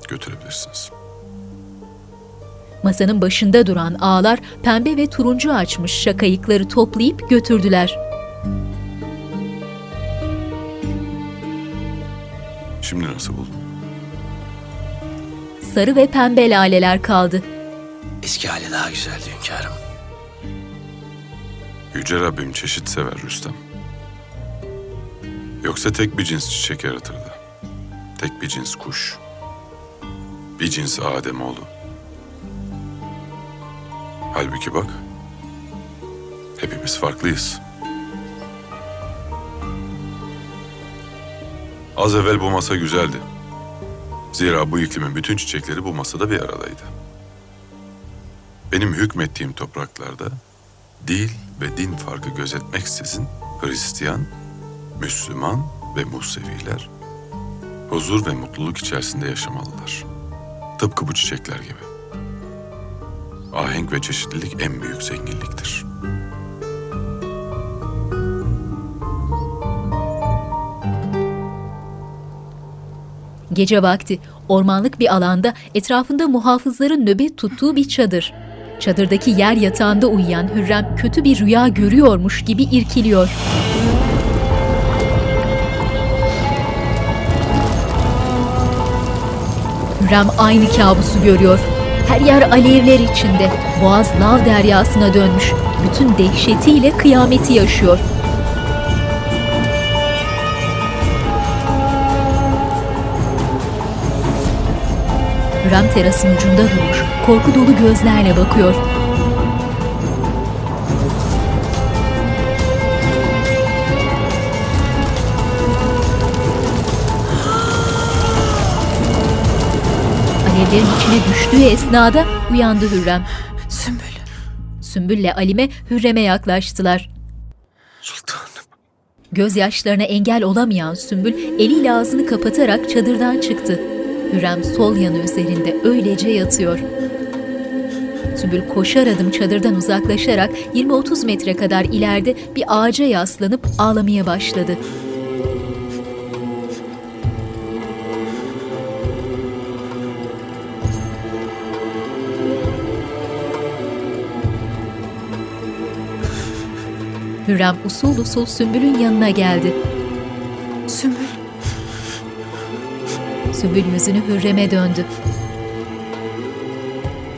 Götürebilirsiniz. Masanın başında duran ağlar pembe ve turuncu açmış şakayıkları toplayıp götürdüler. Şimdi nasıl buldun? Sarı ve pembe laleler kaldı. Eski hali daha güzeldi hünkârım. Yüce Rabbim çeşit sever Rüstem. Yoksa tek bir cins çiçek yaratırdı. Tek bir cins kuş. Bir cins Ademoğlu. Halbuki bak, hepimiz farklıyız. Az evvel bu masa güzeldi. Zira bu iklimin bütün çiçekleri bu masada bir aradaydı. Benim hükmettiğim topraklarda dil ve din farkı gözetmeksizin Hristiyan, Müslüman ve Museviler huzur ve mutluluk içerisinde yaşamalılar. Tıpkı bu çiçekler gibi. Ahenk ve çeşitlilik en büyük zenginliktir. Gece vakti ormanlık bir alanda etrafında muhafızların nöbet tuttuğu bir çadır. Çadırdaki yer yatağında uyuyan Hürrem kötü bir rüya görüyormuş gibi irkiliyor. Hürrem aynı kabusu görüyor. Her yer alevler içinde. Boğaz lav deryasına dönmüş. Bütün dehşetiyle kıyameti yaşıyor. Hürrem terasın ucunda durmuş, korku dolu gözlerle bakıyor. Alevlerin içine düştüğü esnada uyandı Hürrem. Sümbül. Sümbül'le Alime Hürrem'e yaklaştılar. Sultanım. Gözyaşlarına engel olamayan Sümbül eliyle ağzını kapatarak çadırdan çıktı. Hürrem sol yanı üzerinde öylece yatıyor. Sümbül koşar adım çadırdan uzaklaşarak 20-30 metre kadar ileride bir ağaca yaslanıp ağlamaya başladı. Hürrem usul usul Sümbül'ün yanına geldi. Sümbül. Sümbül yüzünü Hürrem'e döndü.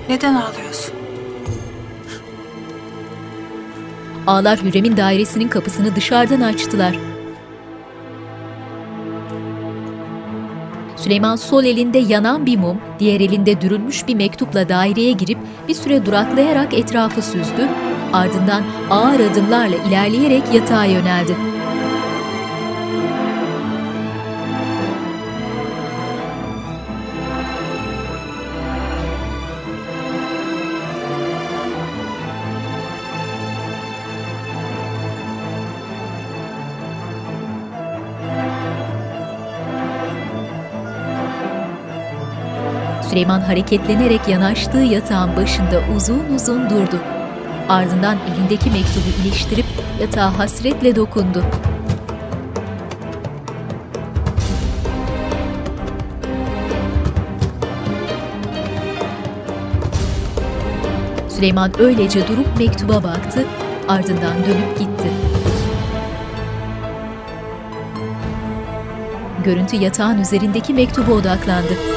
Neden ağlıyorsun? Ağlar Hürrem'in dairesinin kapısını dışarıdan açtılar. Süleyman sol elinde yanan bir mum, diğer elinde dürülmüş bir mektupla daireye girip bir süre duraklayarak etrafı süzdü, ardından ağır adımlarla ilerleyerek yatağa yöneldi. Süleyman hareketlenerek yanaştığı yatağın başında uzun uzun durdu. Ardından elindeki mektubu iliştirip yatağa hasretle dokundu. Süleyman öylece durup mektuba baktı, ardından dönüp gitti. Görüntü yatağın üzerindeki mektuba odaklandı.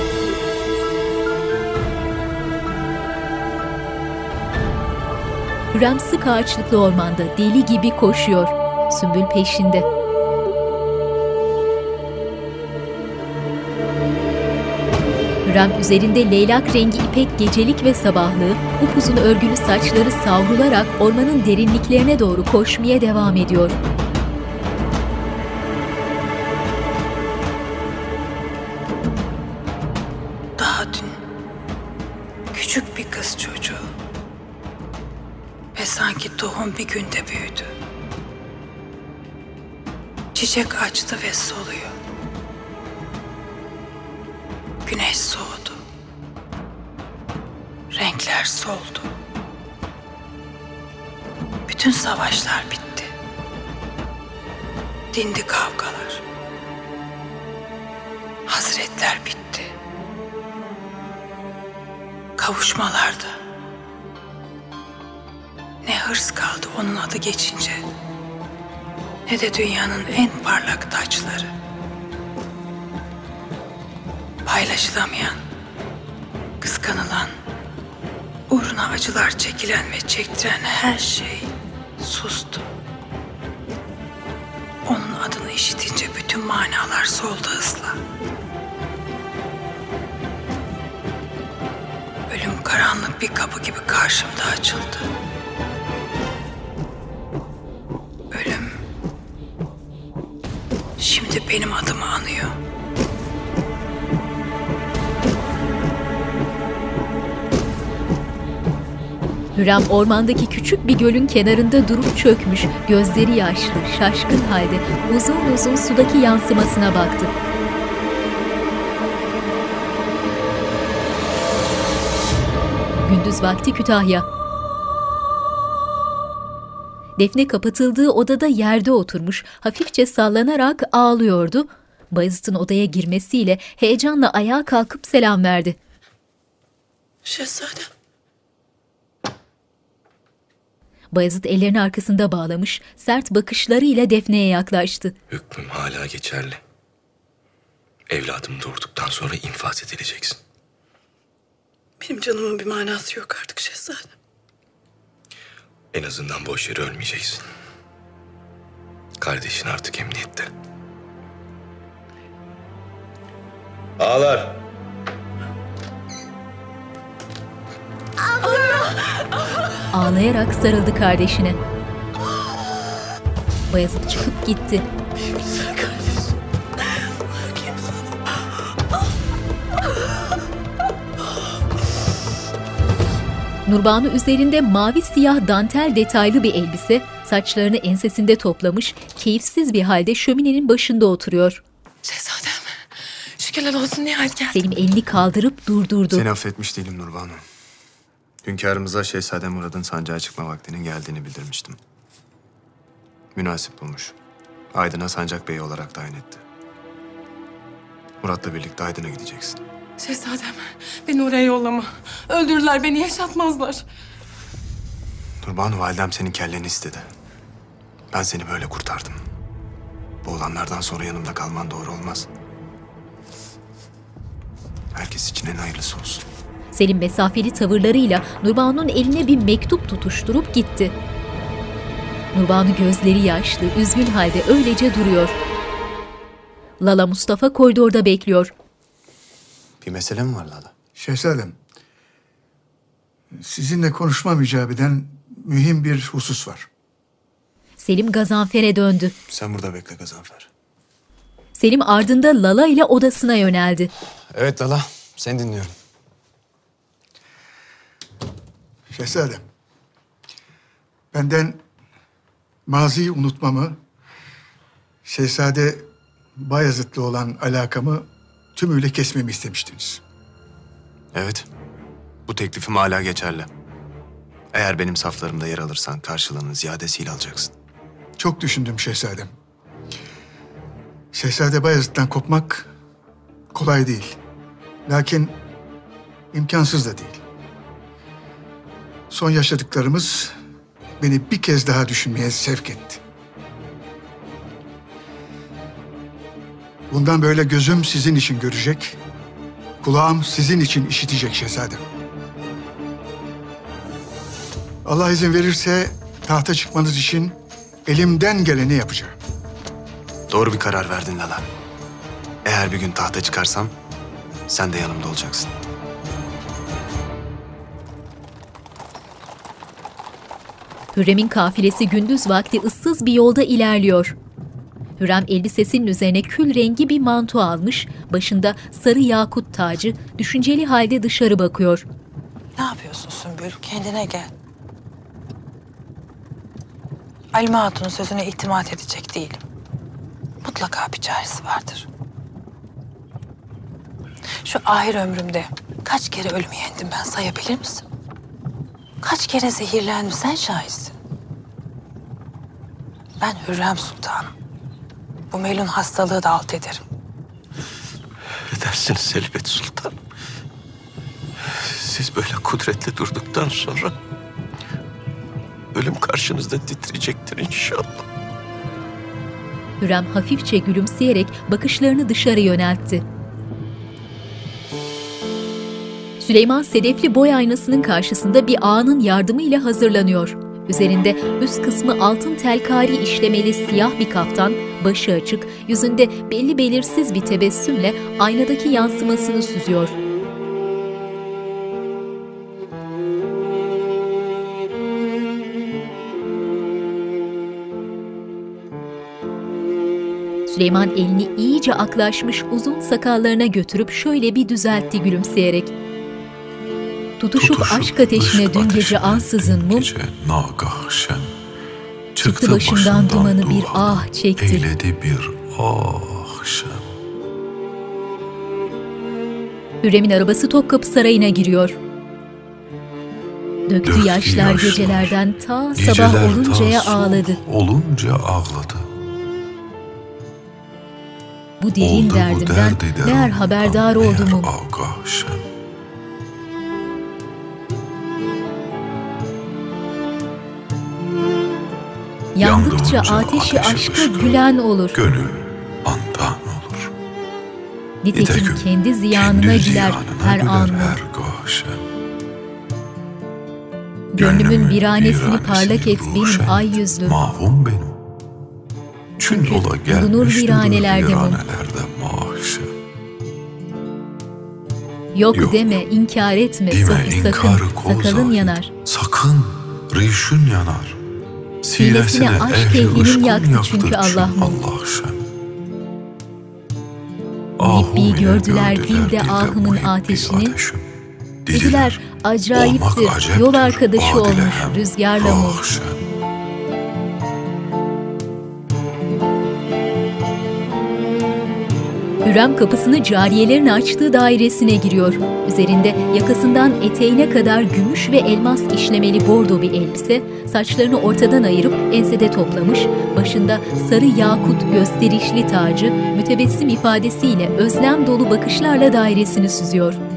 Hürrem sık ağaçlıklı ormanda deli gibi koşuyor. Sümbül peşinde. Hürrem üzerinde leylak rengi ipek gecelik ve sabahlığı, upuzun örgülü saçları savrularak ormanın derinliklerine doğru koşmaya devam ediyor. Açtı ve soluyor. Güneş soğudu. Renkler soldu. Bütün savaşlar bitti. Dindi kavgalar. Hazretler bitti. Kavuşmalarda. Ne hırs kaldı onun adı geçince. Ne de dünyanın en parlak done, has she? Hürrem ormandaki küçük bir gölün kenarında durup çökmüş, gözleri yaşlı, şaşkın halde uzun uzun sudaki yansımasına baktı. Gündüz vakti Kütahya. Defne kapatıldığı odada yerde oturmuş, hafifçe sallanarak ağlıyordu. Bayezid'in odaya girmesiyle heyecanla ayağa kalkıp selam verdi. Şehzadem. Bayezid ellerini arkasında bağlamış, sert bakışlarıyla Defne'ye yaklaştı. Hükmüm hala geçerli. Evladım doğurduktan sonra infaz edileceksin. Benim canımın bir manası yok artık şehzadem. En azından boş yere ölmeyeceksin. Kardeşin artık emniyette. Ağlar. Ağlayarak sarıldı kardeşine. Bayezid çıkıp gitti. Nurbanu üzerinde mavi siyah dantel detaylı bir elbise, saçlarını ensesinde toplamış, keyifsiz bir halde şöminenin başında oturuyor. Şehzadem. Şükürler olsun nihayet geldi. Selim elini kaldırıp durdurdu. Seni affetmiş değilim Nurbanu. Hünkârımıza Şehzade Murad'ın sancağa çıkma vaktinin geldiğini bildirmiştim. Münasip bulmuş. Aydın'a sancak beyi olarak tayin etti. Murat'la birlikte Aydın'a gideceksin. Şehzadem beni oraya yollama. Öldürürler beni yaşatmazlar. Nurbanu validem senin kelleni istedi. Ben seni böyle kurtardım. Bu olanlardan sonra yanımda kalman doğru olmaz. Herkes için en hayırlısı olsun. Selim mesafeli tavırlarıyla Nurbanu'nun eline bir mektup tutuşturup gitti. Nurbanu gözleri yaşlı, üzgün halde öylece duruyor. Lala Mustafa koridorda bekliyor. Bir mesele mi var Lala? Şehzadem, sizinle konuşmam icap eden mühim bir husus var. Selim Gazanfer'e döndü. Sen burada bekle Gazanfer. Selim ardında Lala ile odasına yöneldi. Evet Lala, seni dinliyorum. Şehzadem, benden maziyi unutmamı, Şehzade Bayezid'le olan alakamı tümüyle kesmemi istemiştiniz. Evet, bu teklifim hala geçerli. Eğer benim saflarımda yer alırsan karşılığını ziyadesiyle alacaksın. Çok düşündüm şehzadem. Şehzade Bayezid'den kopmak kolay değil. Lakin imkansız da değil. Son yaşadıklarımız beni bir kez daha düşünmeye sevk etti. Bundan böyle gözüm sizin için görecek, kulağım sizin için işitecek şehzadem. Allah izin verirse tahta çıkmanız için elimden geleni yapacağım. Doğru bir karar verdin Lala. Eğer bir gün tahta çıkarsam sen de yanımda olacaksın. Hürrem'in kafilesi gündüz vakti ıssız bir yolda ilerliyor. Hürrem elbisesinin üzerine kül rengi bir manto almış, başında sarı yakut tacı, düşünceli halde dışarı bakıyor. Ne yapıyorsun Sümbül? Kendine gel. Halime Hatun'un sözüne itimat edecek değilim. Mutlaka bir çaresi vardır. Şu ahir ömrümde kaç kere ölümü yendim ben sayabilir misin? Kaç kere zehirlendim sen şahitsin. Ben Hürrem Sultanım. Bu melun hastalığı da alt ederim. Edersiniz Elbet Sultan. Siz böyle kudretli durduktan sonra ölüm karşınızda titreyecektir inşallah. Hürrem hafifçe gülümseyerek bakışlarını dışarı yöneltti. Süleyman sedefli boy aynasının karşısında bir ağanın yardımıyla hazırlanıyor. Üzerinde üst kısmı altın telkari işlemeli siyah bir kaftan, başı açık, yüzünde belli belirsiz bir tebessümle aynadaki yansımasını süzüyor. Süleyman elini iyice aklaşmış uzun sakallarına götürüp şöyle bir düzeltti gülümseyerek. Tutuşup, aşk ateşine dün gece ansızın mum, Nagah şen. çıktı başından dumanı bir ah çekti. Eyledi bir ah şen. Hürrem'in arabası Topkapı Sarayı'na giriyor. Döktü, Döktü yaşlar yaşlar. gecelerden ta Geceler sabah oluncaya ta ağladı. Olunca ağladı. Bu derin Oldu bu derdimden derdi derundan meğer haberdar oldum. Agah Yandıkça ateşi aşka gülen olur. Gönül andan olur. Nitekim kendi ziyanına Kendi güler her an. Gönlümün viranesini parlak et benim ay yüzlüm. Mahvum benim. Çün ola bulunur gelmiştir viranelerde mahşer. Yok, Yok. deme, inkar etme, Deme, sakın, kol sakalın yanar. Sakın rişün yanar. Sinesine aşk ehli ehlinin ışkın yaktı çünkü Allah şen. Nebbi gördüler dilde bir ateşini. Dediler acayiptir, yol arkadaşı olmuş rüzgarla mum. Hürrem kapısını cariyelerin açtığı dairesine giriyor. Üzerinde yakasından eteğine kadar gümüş ve elmas işlemeli bordo bir elbise, saçlarını ortadan ayırıp ensede toplamış, başında sarı yakut gösterişli tacı, mütebessim ifadesiyle özlem dolu bakışlarla dairesini süzüyor.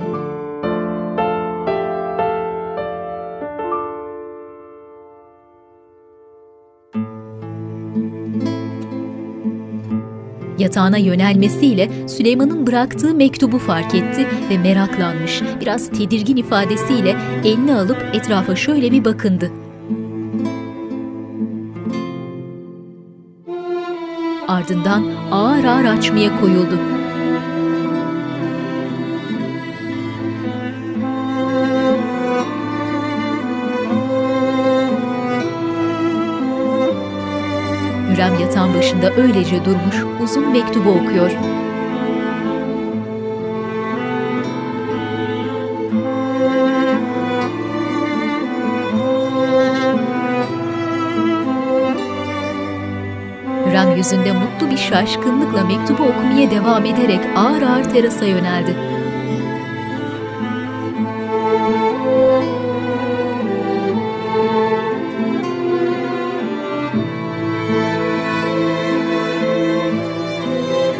Yatağına yönelmesiyle Süleyman'ın bıraktığı mektubu fark etti ve meraklanmış, biraz tedirgin ifadesiyle elini alıp etrafa şöyle bir bakındı. Ardından ağır ağır açmaya koyuldu. Hürrem yatağın başında öylece durmuş, uzun mektubu okuyor. Hürrem yüzünde mutlu bir şaşkınlıkla mektubu okumaya devam ederek ağır ağır terasa yöneldi.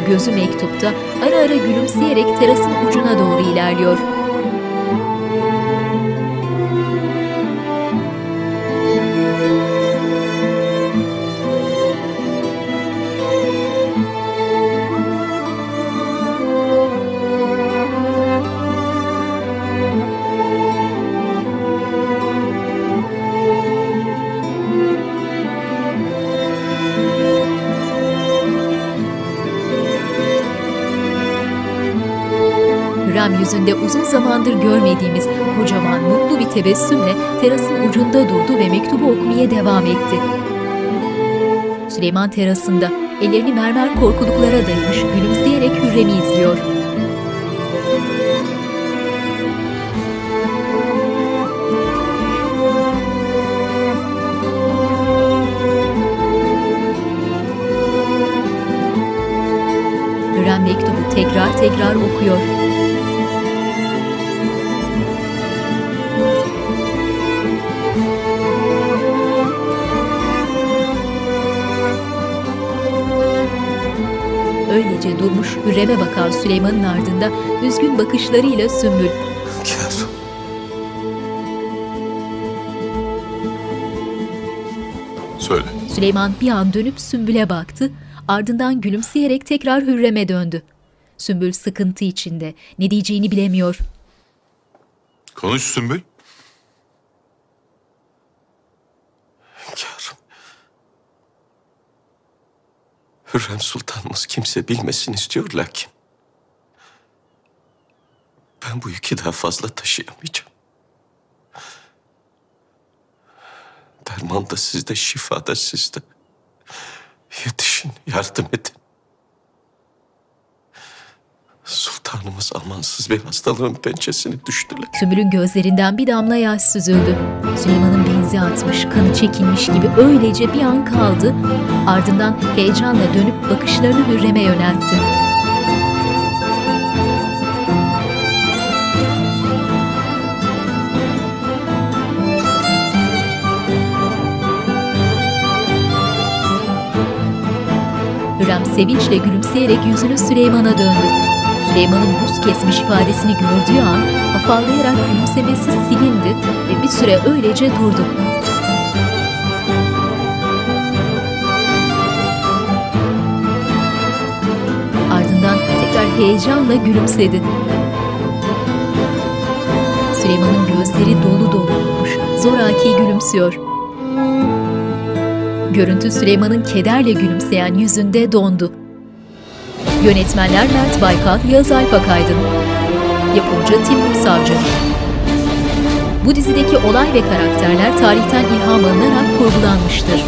Gözü mektupta ara ara gülümseyerek terasın ucuna doğru ilerliyor. Zamandır görmediğimiz kocaman mutlu bir tebessümle terasın ucunda durdu ve mektubu okumaya devam etti. Süleyman terasında ellerini mermer korkuluklara dayamış gülümseyerek Hürrem'i izliyor. Hürrem mektubu tekrar tekrar okuyor. Öylece durmuş Hürrem'e bakan Süleyman'ın ardında üzgün bakışlarıyla Sümbül. Hünkârım. Söyle. Süleyman bir an dönüp Sümbül'e baktı, ardından gülümseyerek tekrar Hürrem'e döndü. Sümbül sıkıntı içinde, ne diyeceğini bilemiyor. Konuş Sümbül. Hürrem Sultanımız kimse bilmesin istiyor lakin. Ben bu yükü daha fazla taşıyamayacağım. Derman da sizde, şifa da sizde. Yetişin, yardım edin. Sultanımız amansız bir hastalığın pençesine düştüler. Sümbül'ün gözlerinden bir damla yaş süzüldü. Süleyman'ın benzi atmış, kanı çekilmiş gibi öylece bir an kaldı. Ardından heyecanla dönüp bakışlarını Hürrem'e yöneltti. Hürrem sevinçle gülümseyerek yüzünü Süleyman'a döndü. Süleyman'ın buz kesmiş ifadesini gördüğü an afallayarak gülümsemesi silindi ve bir süre öylece durdu. Ardından tekrar heyecanla gülümsedi. Süleyman'ın gözleri dolu dolu olmuş, zoraki gülümsüyor. Görüntü Süleyman'ın kederle gülümseyen yüzünde dondu. Yönetmenler Mert Baykal, Yağız Alp Akaydın. Yapımcı Timur Savcı. Bu dizideki olay ve karakterler tarihten ilham alınarak kurgulanmıştır.